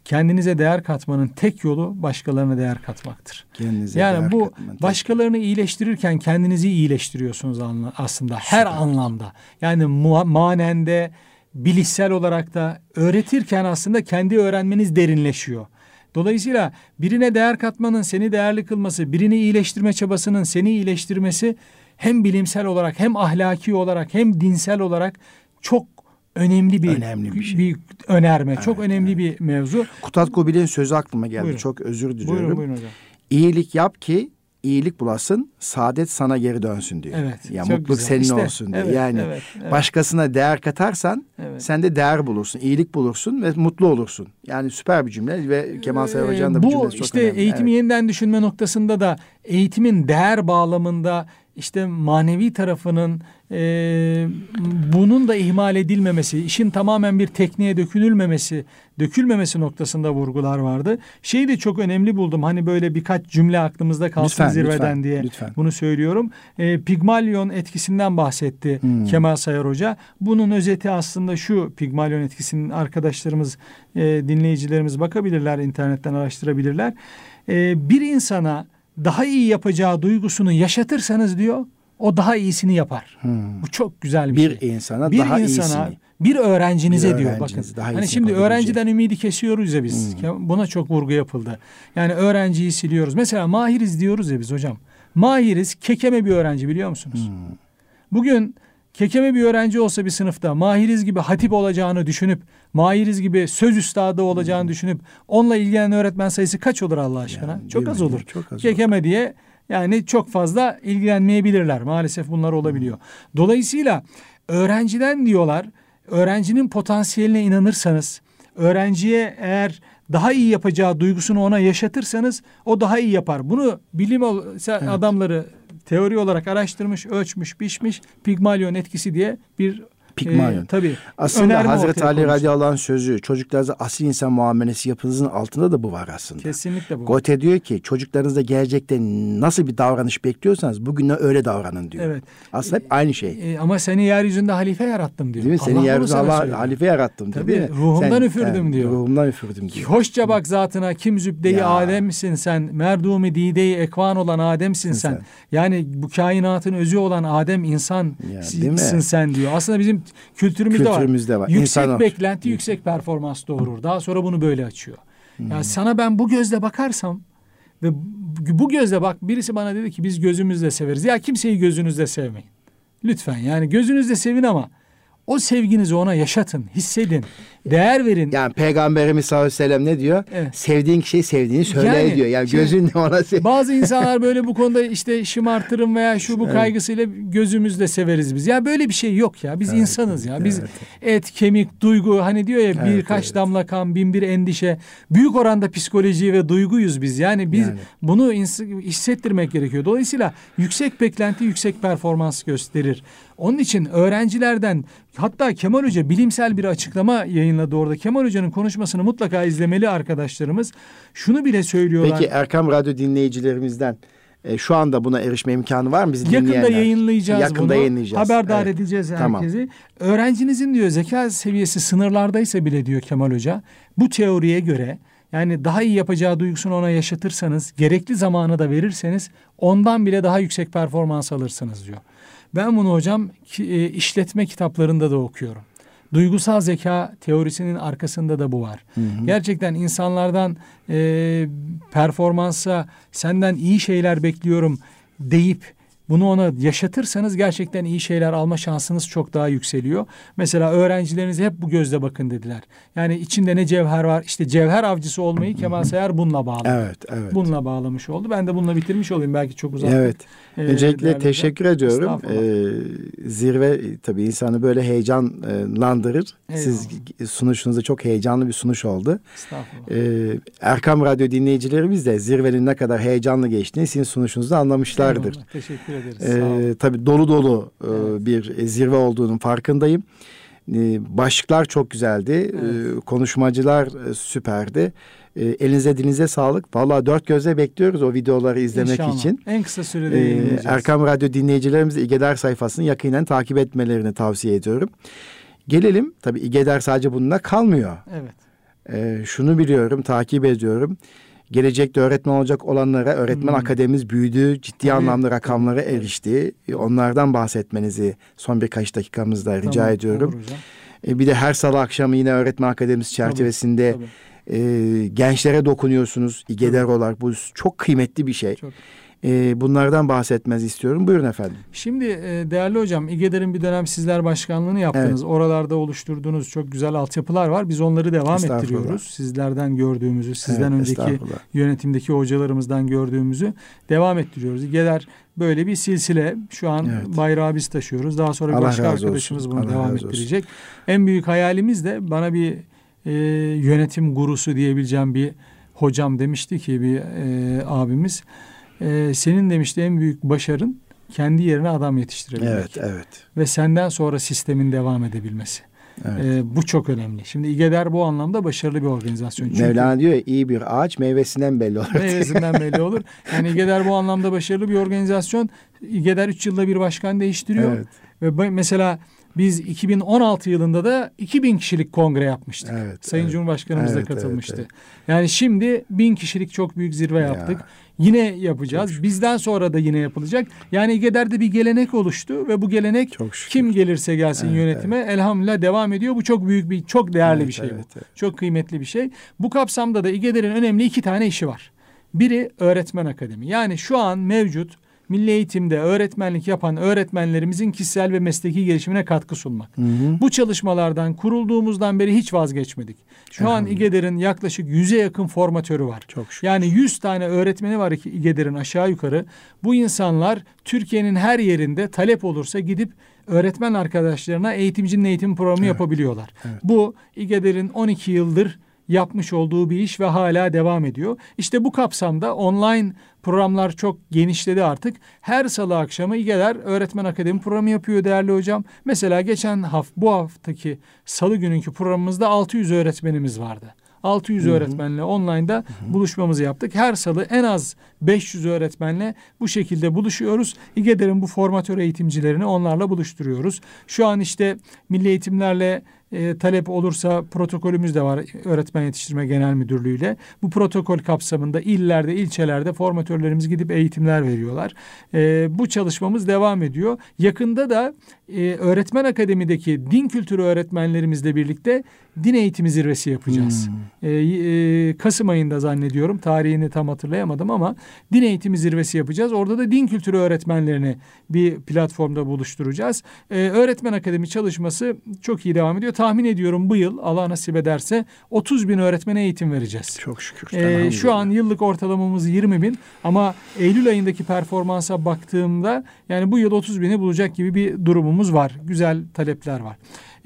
Kendinize değer katmanın tek yolu başkalarına değer katmaktır. Kendinize Yani değer bu katmanın tek- başkalarını iyileştirirken kendinizi iyileştiriyorsunuz aslında her Süper. anlamda. Yani manende, bilişsel olarak da öğretirken aslında kendi öğrenmeniz derinleşiyor. Dolayısıyla birine değer katmanın seni değerli kılması, birini iyileştirme çabasının seni iyileştirmesi hem bilimsel olarak hem ahlaki olarak hem dinsel olarak çok önemli bir Önemli bir şey. önerme, çok önemli bir mevzu. Kutat Kobil'in sözü aklıma geldi. Buyurun. Çok özür diliyorum. Buyurun buyurun hocam. İyilik yap ki iyilik bulasın, saadet sana geri dönsün diyor. Evet. Ya mutluluk güzel. senin İşte, olsun diyor. evet, yani evet, evet. başkasına değer katarsan Evet. sen de değer bulursun, iyilik bulursun ve mutlu olursun. Yani süper bir cümle ve Kemal Sayar Ee, Hoca'nın da bu, bu cümlesi çok işte önemli. eğitimi Evet. yeniden düşünme noktasında da eğitimin değer bağlamında işte manevi tarafının e, bunun da ihmal edilmemesi, işin tamamen bir tekniğe dökülülmemesi, dökülmemesi noktasında vurgular vardı. Şeyi de çok önemli buldum. Hani böyle birkaç cümle aklımızda kalsın Lütfen, zirveden lütfen, diye lütfen. bunu söylüyorum. E, Pigmalion etkisinden bahsetti Hmm. Kemal Sayar Hoca. Bunun özeti aslında şu Pigmalion etkisinin arkadaşlarımız, e, dinleyicilerimiz bakabilirler, internetten araştırabilirler. E, bir insana daha iyi yapacağı duygusunu yaşatırsanız diyor, o daha iyisini yapar. Hmm. Bu çok güzel bir, Bir şey. insana Bir daha insana, iyisini. bir öğrencinize Bir diyor bakın. daha Hani şimdi öğrenciden ümidi kesiyoruz ya biz. Buna çok vurgu yapıldı. Yani öğrenciyi siliyoruz. Mesela mahiriz diyoruz ya biz hocam. Mahiriz kekeme bir öğrenci biliyor musunuz? Hmm. Bugün kekeme bir öğrenci olsa bir sınıfta mahiriz gibi hatip olacağını düşünüp mahiriz gibi söz üstadı olacağını düşünüp onunla ilgilenen öğretmen sayısı kaç olur Allah aşkına? Yani çok az mi? olur. Çok az olur. kekeme diye yani çok fazla ilgilenmeyebilirler. Maalesef bunlar olabiliyor. Dolayısıyla öğrenciden diyorlar öğrencinin potansiyeline inanırsanız öğrenciye eğer daha iyi yapacağı duygusunu ona yaşatırsanız o daha iyi yapar. Bunu bilim adamları teori olarak araştırmış, ölçmüş, biçmiş. Pigmalion etkisi diye bir Pigmalion. e, tabii Aslında önerme Hazreti Ali radıyallahu anh sözü çocuklarınıza asil insan muamelesi yapınızın altında da bu var aslında. Kesinlikle bu. Goethe diyor ki çocuklarınızda gelecekte nasıl bir davranış bekliyorsanız bugün de öyle davranın diyor. Evet. Aslında hep aynı şey. E, ama seni yeryüzünde halife yarattım diyor. Değil mi? Seni sana Allah halife yarattım diyor, Tabii, değil mi? ruhumdan üfürdüm diyor. Ruhumdan üfürdüm diyor. Hoşça bak zatına kim zübdeyi Ya. Adem'sin sen. Merdumi dideyi ekvan olan Adem'sin sen. sen. Yani bu kainatın özü olan Adem insan Ya, sen diyor. Aslında bizim kültürümüzde, Kültürümüzde var. Yüksek İnsan- beklenti yüksek performans doğurur. Daha sonra bunu böyle açıyor. Hmm. Yani sana ben bu gözle bakarsam ve bu gözle bak birisi bana dedi ki biz gözümüzle severiz. Ya kimseyi gözünüzle sevmeyin. Lütfen yani gözünüzle sevin ama o sevginizi ona yaşatın, hissedin, değer verin. Yani Peygamberimiz sallallahu aleyhi ve sellem ne diyor? Evet. Sevdiğin kişiyi sevdiğini söyle Yani, diyor. Yani gözünle ona sev. Bazı [laughs] insanlar böyle bu konuda işte şımartırım veya şu bu kaygısıyla gözümüzle severiz biz. Ya böyle bir şey yok ya. Biz insanız ya. Biz evet. et, kemik, duygu hani diyor ya Evet, birkaç evet. damla kan, bin bir endişe. Büyük oranda psikoloji ve duyguyuz biz. Yani biz Yani. bunu hissettirmek gerekiyor. Dolayısıyla yüksek beklenti yüksek performans gösterir. Onun için öğrencilerden hatta Kemal Hoca bilimsel bir açıklama yayınladı orada. Kemal Hoca'nın konuşmasını mutlaka izlemeli arkadaşlarımız. Şunu bile söylüyorlar. Peki Erkam Radyo dinleyicilerimizden e, şu anda buna erişme imkanı var mı bizi Yakında dinleyenler? yayınlayacağız Yakında bunu. yayınlayacağız. Haberdar Evet. edeceğiz Tamam. herkesi. Öğrencinizin diyor zeka seviyesi sınırlardaysa bile diyor Kemal Hoca bu teoriye göre yani daha iyi yapacağı duygusunu ona yaşatırsanız, gerekli zamanı da verirseniz ondan bile daha yüksek performans alırsınız diyor. Ben bunu hocam e, işletme kitaplarında da okuyorum. Duygusal zeka teorisinin arkasında da bu var. Gerçekten insanlardan e, performansa senden iyi şeyler bekliyorum deyip bunu ona yaşatırsanız gerçekten iyi şeyler alma şansınız çok daha yükseliyor. Mesela öğrencilerinize hep bu gözle bakın dediler. Yani içinde ne cevher var? İşte cevher avcısı olmayı Kemal Sayar bununla bağladı. Evet, evet. Bununla bağlamış oldu. Ben de bununla bitirmiş olayım. Belki çok uzak. Evet. Öncelikle değerli teşekkür hocam. ediyorum. Ee, zirve e, tabii insanı böyle heyecanlandırır. Siz sunuşunuzda çok heyecanlı bir sunuş oldu. Estağfurullah. Ee, Erkam Radyo dinleyicilerimiz de zirvenin ne kadar heyecanlı geçtiğini sizin sunuşunuzda anlamışlardır. Eyvallah, Teşekkür ederiz. Ee, tabii dolu dolu e, Evet. bir zirve olduğunun farkındayım. Ee, başlıklar çok güzeldi. Evet. Ee, konuşmacılar e, süperdi. Ee, elinize dilinize sağlık. Vallahi dört gözle bekliyoruz o videoları izlemek İnşallah. için. En kısa sürede Ee. Erkam Radyo dinleyicilerimiz İgeder sayfasını yakinen takip etmelerini tavsiye ediyorum. Gelelim tabii İgeder sadece bununla kalmıyor. Evet. Ee, şunu biliyorum, takip ediyorum. Gelecekte öğretmen olacak olanlara öğretmen Hmm. akademimiz büyüdü, ciddi Tabii, anlamda tabii, rakamlara tabii. erişti. Ee, Onlardan bahsetmenizi son birkaç dakikamızda rica Tamam, ediyorum. olur hocam. Ee, bir de her salı akşamı yine öğretmen akademisi çerçevesinde Tabii. e, gençlere dokunuyorsunuz İGEDER olarak. Bu çok kıymetli bir şey. Çok. E, bunlardan bahsetmez istiyorum. Buyurun efendim. Şimdi e, değerli hocam İGEDER'in bir dönem sizler başkanlığını yaptınız. Evet. Oralarda oluşturduğunuz çok güzel altyapılar var. Biz onları devam ettiriyoruz. Sizlerden gördüğümüzü, sizden evet, önceki yönetimdeki hocalarımızdan gördüğümüzü devam ettiriyoruz. İGEDER böyle bir silsile. Şu an evet. bayrağı biz taşıyoruz. Daha sonra Allah başka arkadaşımız olsun. bunu Allah devam ettirecek. Olsun. En büyük hayalimiz de bana bir e, yönetim gurusu diyebileceğim bir hocam demişti ki bir e, abimiz e, senin demişti en büyük başarın kendi yerine adam yetiştirebilmek. Evet, evet. Ve senden sonra sistemin devam edebilmesi. Evet. E, bu çok önemli. Şimdi İGEDER bu anlamda başarılı bir organizasyon. Çünkü, Mevlana diyor ya iyi bir ağaç meyvesinden belli olur. Meyvesinden [laughs] belli olur. Yani İGEDER bu anlamda başarılı bir organizasyon. İGEDER 3 yılda bir başkan değiştiriyor. Evet. Ve mesela biz 2016 yılında da 2000 kişilik kongre yapmıştık. Evet, Sayın evet. Cumhurbaşkanımız evet, da katılmıştı. Evet, evet. Yani şimdi 1000 kişilik çok büyük zirve yaptık. Ya. Yine yapacağız. Çok Bizden sonra da yine yapılacak. Yani İGEDER'de bir gelenek oluştu ve bu gelenek kim gelirse gelsin evet, yönetime evet. elhamdülillah devam ediyor. Bu çok büyük bir, çok değerli evet, bir şey evet, bu. Evet. Çok kıymetli bir şey. Bu kapsamda da İGEDER'in önemli iki tane işi var. Biri öğretmen akademi. Yani şu an mevcut milli eğitimde öğretmenlik yapan öğretmenlerimizin kişisel ve mesleki gelişimine katkı sunmak. Hı hı. Bu çalışmalardan kurulduğumuzdan beri hiç vazgeçmedik. Şu an İGEDER'in yaklaşık yüze yakın formatörü var. Çok şükür. Yani yüz tane öğretmeni var İGEDER'in aşağı yukarı. Bu insanlar Türkiye'nin her yerinde talep olursa gidip öğretmen arkadaşlarına eğitimcinin eğitim programı evet. yapabiliyorlar. Evet. Bu İGEDER'in 12 yıldır yapmış olduğu bir iş ve hala devam ediyor. İşte bu kapsamda online programlar çok genişledi artık. Her salı akşamı İGEDER Öğretmen Akademi programı yapıyor değerli hocam. Mesela geçen hafta bu haftaki salı gününkü programımızda 600 öğretmenimiz vardı. 600 Hı-hı. öğretmenle online'da Hı-hı. buluşmamızı yaptık. Her salı en az 500 öğretmenle bu şekilde buluşuyoruz. İGEDER'in bu formatör eğitimcilerini onlarla buluşturuyoruz. Şu an işte milli eğitimlerle e, talep olursa protokolümüz de var Öğretmen Yetiştirme Genel Müdürlüğü ile. Bu protokol kapsamında illerde, ilçelerde formatörlerimiz gidip eğitimler veriyorlar. E, bu çalışmamız devam ediyor. Yakında da e, Öğretmen Akademi'deki din kültürü öğretmenlerimizle birlikte din eğitimi zirvesi yapacağız. Hmm. E, e, Kasım ayında zannediyorum. Tarihini tam hatırlayamadım ama din eğitimi zirvesi yapacağız. Orada da din kültürü öğretmenlerini bir platformda buluşturacağız. E, Öğretmen Akademi çalışması çok iyi devam ediyor tahmin ediyorum bu yıl Allah nasip ederse 30 bin öğretmene eğitim vereceğiz. Çok şükür. Ee, şu an yıllık ortalamamız 20 bin ama Eylül ayındaki performansa baktığımda yani bu yıl 30 bini bulacak gibi bir durumumuz var. Güzel talepler var.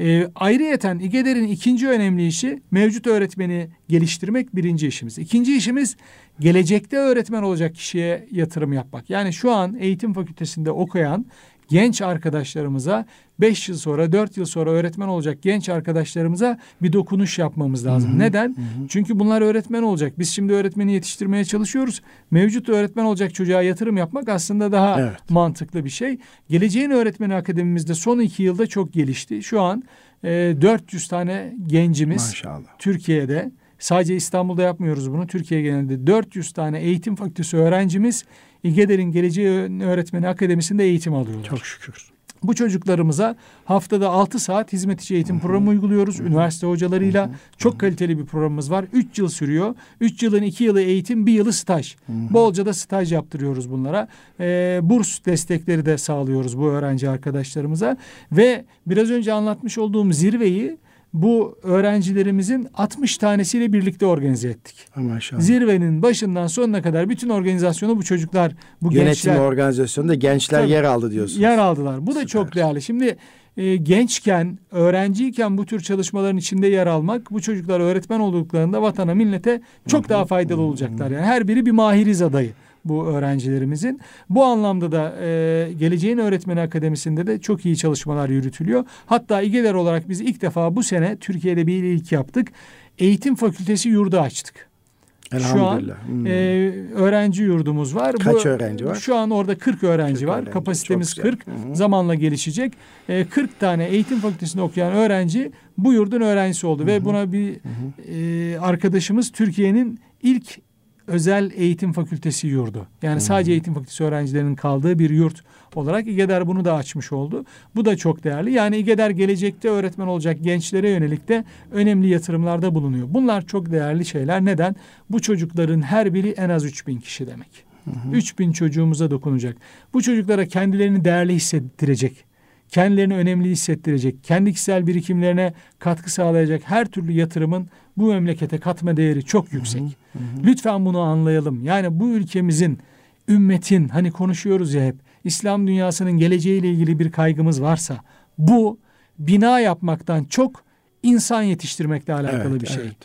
E, ayrıyeten İGEDER'in ikinci önemli işi mevcut öğretmeni geliştirmek birinci işimiz. İkinci işimiz gelecekte öğretmen olacak kişiye yatırım yapmak. Yani şu an eğitim fakültesinde okuyan genç arkadaşlarımıza 5 yıl sonra 4 yıl sonra öğretmen olacak genç arkadaşlarımıza bir dokunuş yapmamız lazım. Hı hı. Neden? Hı hı. Çünkü bunlar öğretmen olacak. Biz şimdi öğretmeni yetiştirmeye çalışıyoruz. Mevcut öğretmen olacak çocuğa yatırım yapmak aslında daha evet. mantıklı bir şey. Geleceğin Öğretmeni Akademimizde son iki yılda çok gelişti. Şu an e, 400 tane gencimiz Maşallah. Türkiye'de sadece İstanbul'da yapmıyoruz bunu. Türkiye genelinde 400 tane eğitim fakültesi öğrencimiz İGEDER'in Geleceği Öğretmeni Akademisi'nde eğitim alıyorlar. Çok şükür. Bu çocuklarımıza haftada 6 saat hizmet içi eğitim programı uyguluyoruz. Üniversite hocalarıyla çok kaliteli bir programımız var. 3 yıl sürüyor. 3 yılın 2 yılı eğitim, 1 yılı staj. Bolca da staj yaptırıyoruz bunlara. Ee, burs destekleri de sağlıyoruz bu öğrenci arkadaşlarımıza. Ve biraz önce anlatmış olduğum zirveyi bu öğrencilerimizin 60 tanesiyle birlikte organize ettik. Maşallah. Zirvenin başından sonuna kadar bütün organizasyonu bu çocuklar, bu Yönetim gençler... Yönetim organizasyonunda gençler tabii, yer aldı diyorsunuz. Yer aldılar. Bu Süper. da çok değerli. Şimdi e, gençken, öğrenciyken bu tür çalışmaların içinde yer almak bu çocuklar öğretmen olduklarında vatana, millete çok daha faydalı olacaklar. Yani her biri bir mahiriz adayı bu öğrencilerimizin. Bu anlamda da e, Geleceğin Öğretmeni Akademisi'nde de çok iyi çalışmalar yürütülüyor. Hatta İGEDER olarak biz ilk defa bu sene Türkiye'de bir ilk yaptık. Eğitim Fakültesi yurdu açtık. Şu an hmm. e, öğrenci yurdumuz var. Kaç Bu, öğrenci var? Şu an orada 40 öğrenci 40 var. Öğrenci. Kapasitemiz 40. Hı-hı. Zamanla gelişecek. E, 40 tane eğitim fakültesinde okuyan öğrenci bu yurdun öğrencisi oldu. Hı-hı. Ve buna bir e, arkadaşımız Türkiye'nin ilk özel eğitim fakültesi yurdu. Yani hmm. sadece eğitim fakültesi öğrencilerinin kaldığı bir yurt olarak İGEDER bunu da açmış oldu. Bu da çok değerli. Yani İGEDER gelecekte öğretmen olacak gençlere yönelik de önemli yatırımlarda bulunuyor. Bunlar çok değerli şeyler. Neden? Bu çocukların her biri en az 3000 kişi demek. 3000 çocuğumuza dokunacak. Bu çocuklara kendilerini değerli hissettirecek. Kendilerini önemli hissettirecek. Kendi kişisel birikimlerine katkı sağlayacak her türlü yatırımın bu memlekete katma değeri çok yüksek. Hı hı. Lütfen bunu anlayalım. Yani bu ülkemizin, ümmetin hani konuşuyoruz ya hep İslam dünyasının geleceğiyle ilgili bir kaygımız varsa bu bina yapmaktan çok insan yetiştirmekle alakalı evet, bir şey. Evet.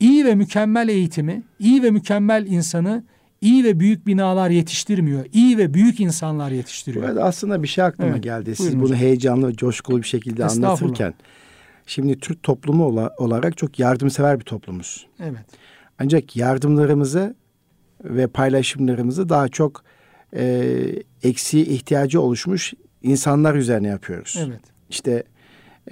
İyi ve mükemmel eğitimi, iyi ve mükemmel insanı iyi ve büyük binalar yetiştirmiyor. İyi ve büyük insanlar yetiştiriyor. Burada aslında bir şey aklıma evet, geldi. Siz bunu hocam. heyecanlı ve coşkulu bir şekilde anlatırken şimdi Türk toplumu olarak çok yardımsever bir toplumuz. Evet. Ancak yardımlarımızı ve paylaşımlarımızı daha çok e, eksiği ihtiyacı oluşmuş insanlar üzerine yapıyoruz. Evet. İşte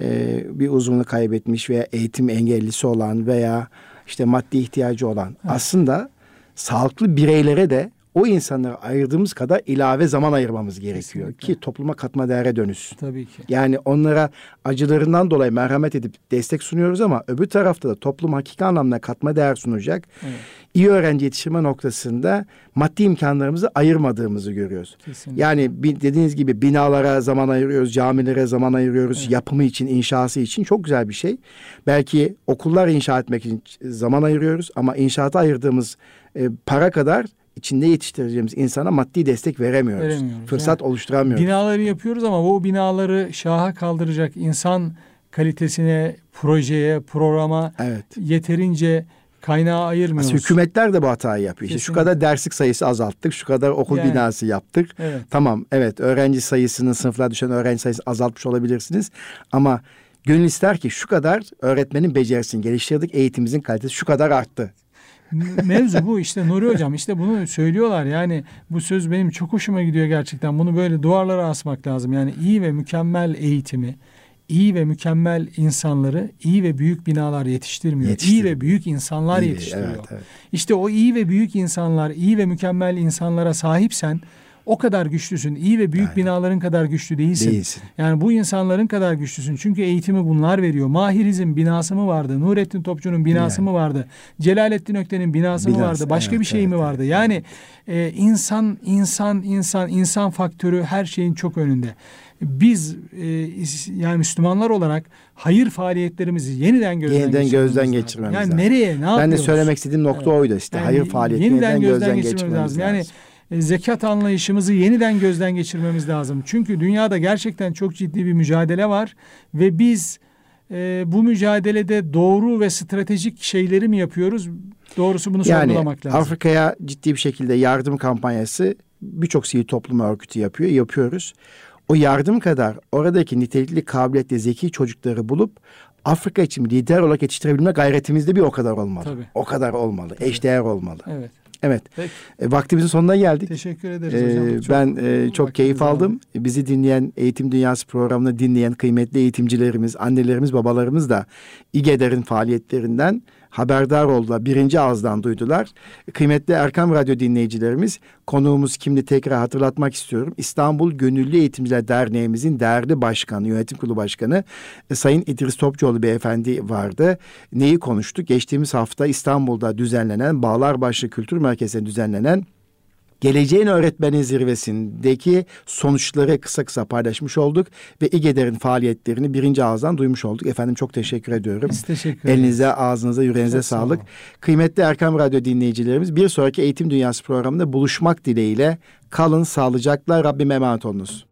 e, bir uzvunu kaybetmiş veya eğitim engellisi olan veya işte maddi ihtiyacı olan evet. aslında sağlıklı bireylere de o insanlara ayırdığımız kadar ilave zaman ayırmamız gerekiyor Kesinlikle. ki topluma katma değere dönüşsün. Tabii ki. Yani onlara acılarından dolayı merhamet edip destek sunuyoruz ama öbür tarafta da toplum hakiki anlamda katma değer sunacak. Evet. İyi öğrenci yetiştirme noktasında maddi imkanlarımızı ayırmadığımızı görüyoruz. Kesinlikle. Yani dediğiniz gibi binalara zaman ayırıyoruz, camilere zaman ayırıyoruz, evet. yapımı için, inşası için çok güzel bir şey. Belki okullar inşa etmek için zaman ayırıyoruz ama inşaata ayırdığımız e, para kadar içinde yetiştireceğimiz insana maddi destek veremiyoruz. veremiyoruz Fırsat yani, oluşturamıyoruz. Binaları yapıyoruz ama bu binaları şaha kaldıracak insan kalitesine, projeye, programa evet. yeterince kaynağı ayırmıyoruz. Aslında hükümetler de bu hatayı yapıyor. İşte şu kadar derslik sayısı azalttık, şu kadar okul yani, binası yaptık. Evet. Tamam, evet öğrenci sayısının sınıflar düşen öğrenci sayısı azaltmış olabilirsiniz. Ama gönül ister ki şu kadar öğretmenin becerisini geliştirdik, eğitimimizin kalitesi şu kadar arttı. Mevzu bu işte Nuri Hocam işte bunu söylüyorlar yani bu söz benim çok hoşuma gidiyor gerçekten bunu böyle duvarlara asmak lazım yani iyi ve mükemmel eğitimi iyi ve mükemmel insanları iyi ve büyük binalar yetiştirmiyor. İyi ve büyük insanlar iyi, yetiştiriyor. Evet, evet. İşte o iyi ve büyük insanlar, iyi ve mükemmel insanlara sahipsen o kadar güçlüsün. İyi ve büyük yani, binaların kadar güçlü değilsin. değilsin. Yani bu insanların kadar güçlüsün. Çünkü eğitimi bunlar veriyor. Mahirizm binası mı vardı? Nurettin Topçu'nun binası yani. mı vardı? Celalettin Ökten'in binası, binası mı vardı? Başka evet, bir şey evet, mi vardı? Evet, yani e, insan, insan, insan, insan faktörü her şeyin çok önünde. Biz e, yani Müslümanlar olarak hayır faaliyetlerimizi yeniden gözden, yeniden gözden geçirmemiz lazım. Yani nereye ne yapıyoruz? Ben de söylemek istediğim nokta evet. oydu işte. Yani hayır faaliyetini yeniden, yeniden gözden, gözden geçirmemiz lazım. lazım. Yani zekat anlayışımızı yeniden gözden geçirmemiz lazım. Çünkü dünyada gerçekten çok ciddi bir mücadele var ve biz e, bu mücadelede doğru ve stratejik şeyleri mi yapıyoruz? Doğrusu bunu yani, sorgulamak lazım. Afrika'ya ciddi bir şekilde yardım kampanyası birçok sivil toplum örgütü yapıyor, yapıyoruz. O yardım kadar oradaki nitelikli, kabiliyetli, zeki çocukları bulup Afrika için lider olarak yetiştirebilme gayretimiz de bir o kadar olmalı. Tabii. O kadar olmalı. Tabii. Eşdeğer olmalı. Evet. Evet. Peki. E, vaktimizin sonuna geldik. Teşekkür ederiz e, hocam. Çok, ben e, çok keyif aldım. Var. Bizi dinleyen, Eğitim Dünyası programını dinleyen kıymetli eğitimcilerimiz, annelerimiz, babalarımız da İGEDER'in faaliyetlerinden haberdar oldular. Birinci ağızdan duydular. Kıymetli Erkam Radyo dinleyicilerimiz konuğumuz kimdi tekrar hatırlatmak istiyorum. İstanbul Gönüllü Eğitimciler Derneğimizin değerli başkanı, yönetim kurulu başkanı e, Sayın İdris Topçuoğlu beyefendi vardı. Neyi konuştuk? Geçtiğimiz hafta İstanbul'da düzenlenen Bağlarbaşı Kültür Merkezi'nde düzenlenen Geleceğin Öğretmeni Zirvesi'ndeki sonuçları kısa kısa paylaşmış olduk ve İGEDER'in faaliyetlerini birinci ağızdan duymuş olduk. Efendim çok teşekkür ediyorum. Biz teşekkür ederiz. Elinize, ağzınıza, yüreğinize çok sağlık. Sağ Kıymetli Erkam Radyo dinleyicilerimiz bir sonraki Eğitim Dünyası programında buluşmak dileğiyle kalın sağlıcakla Rabbim emanet olunuz.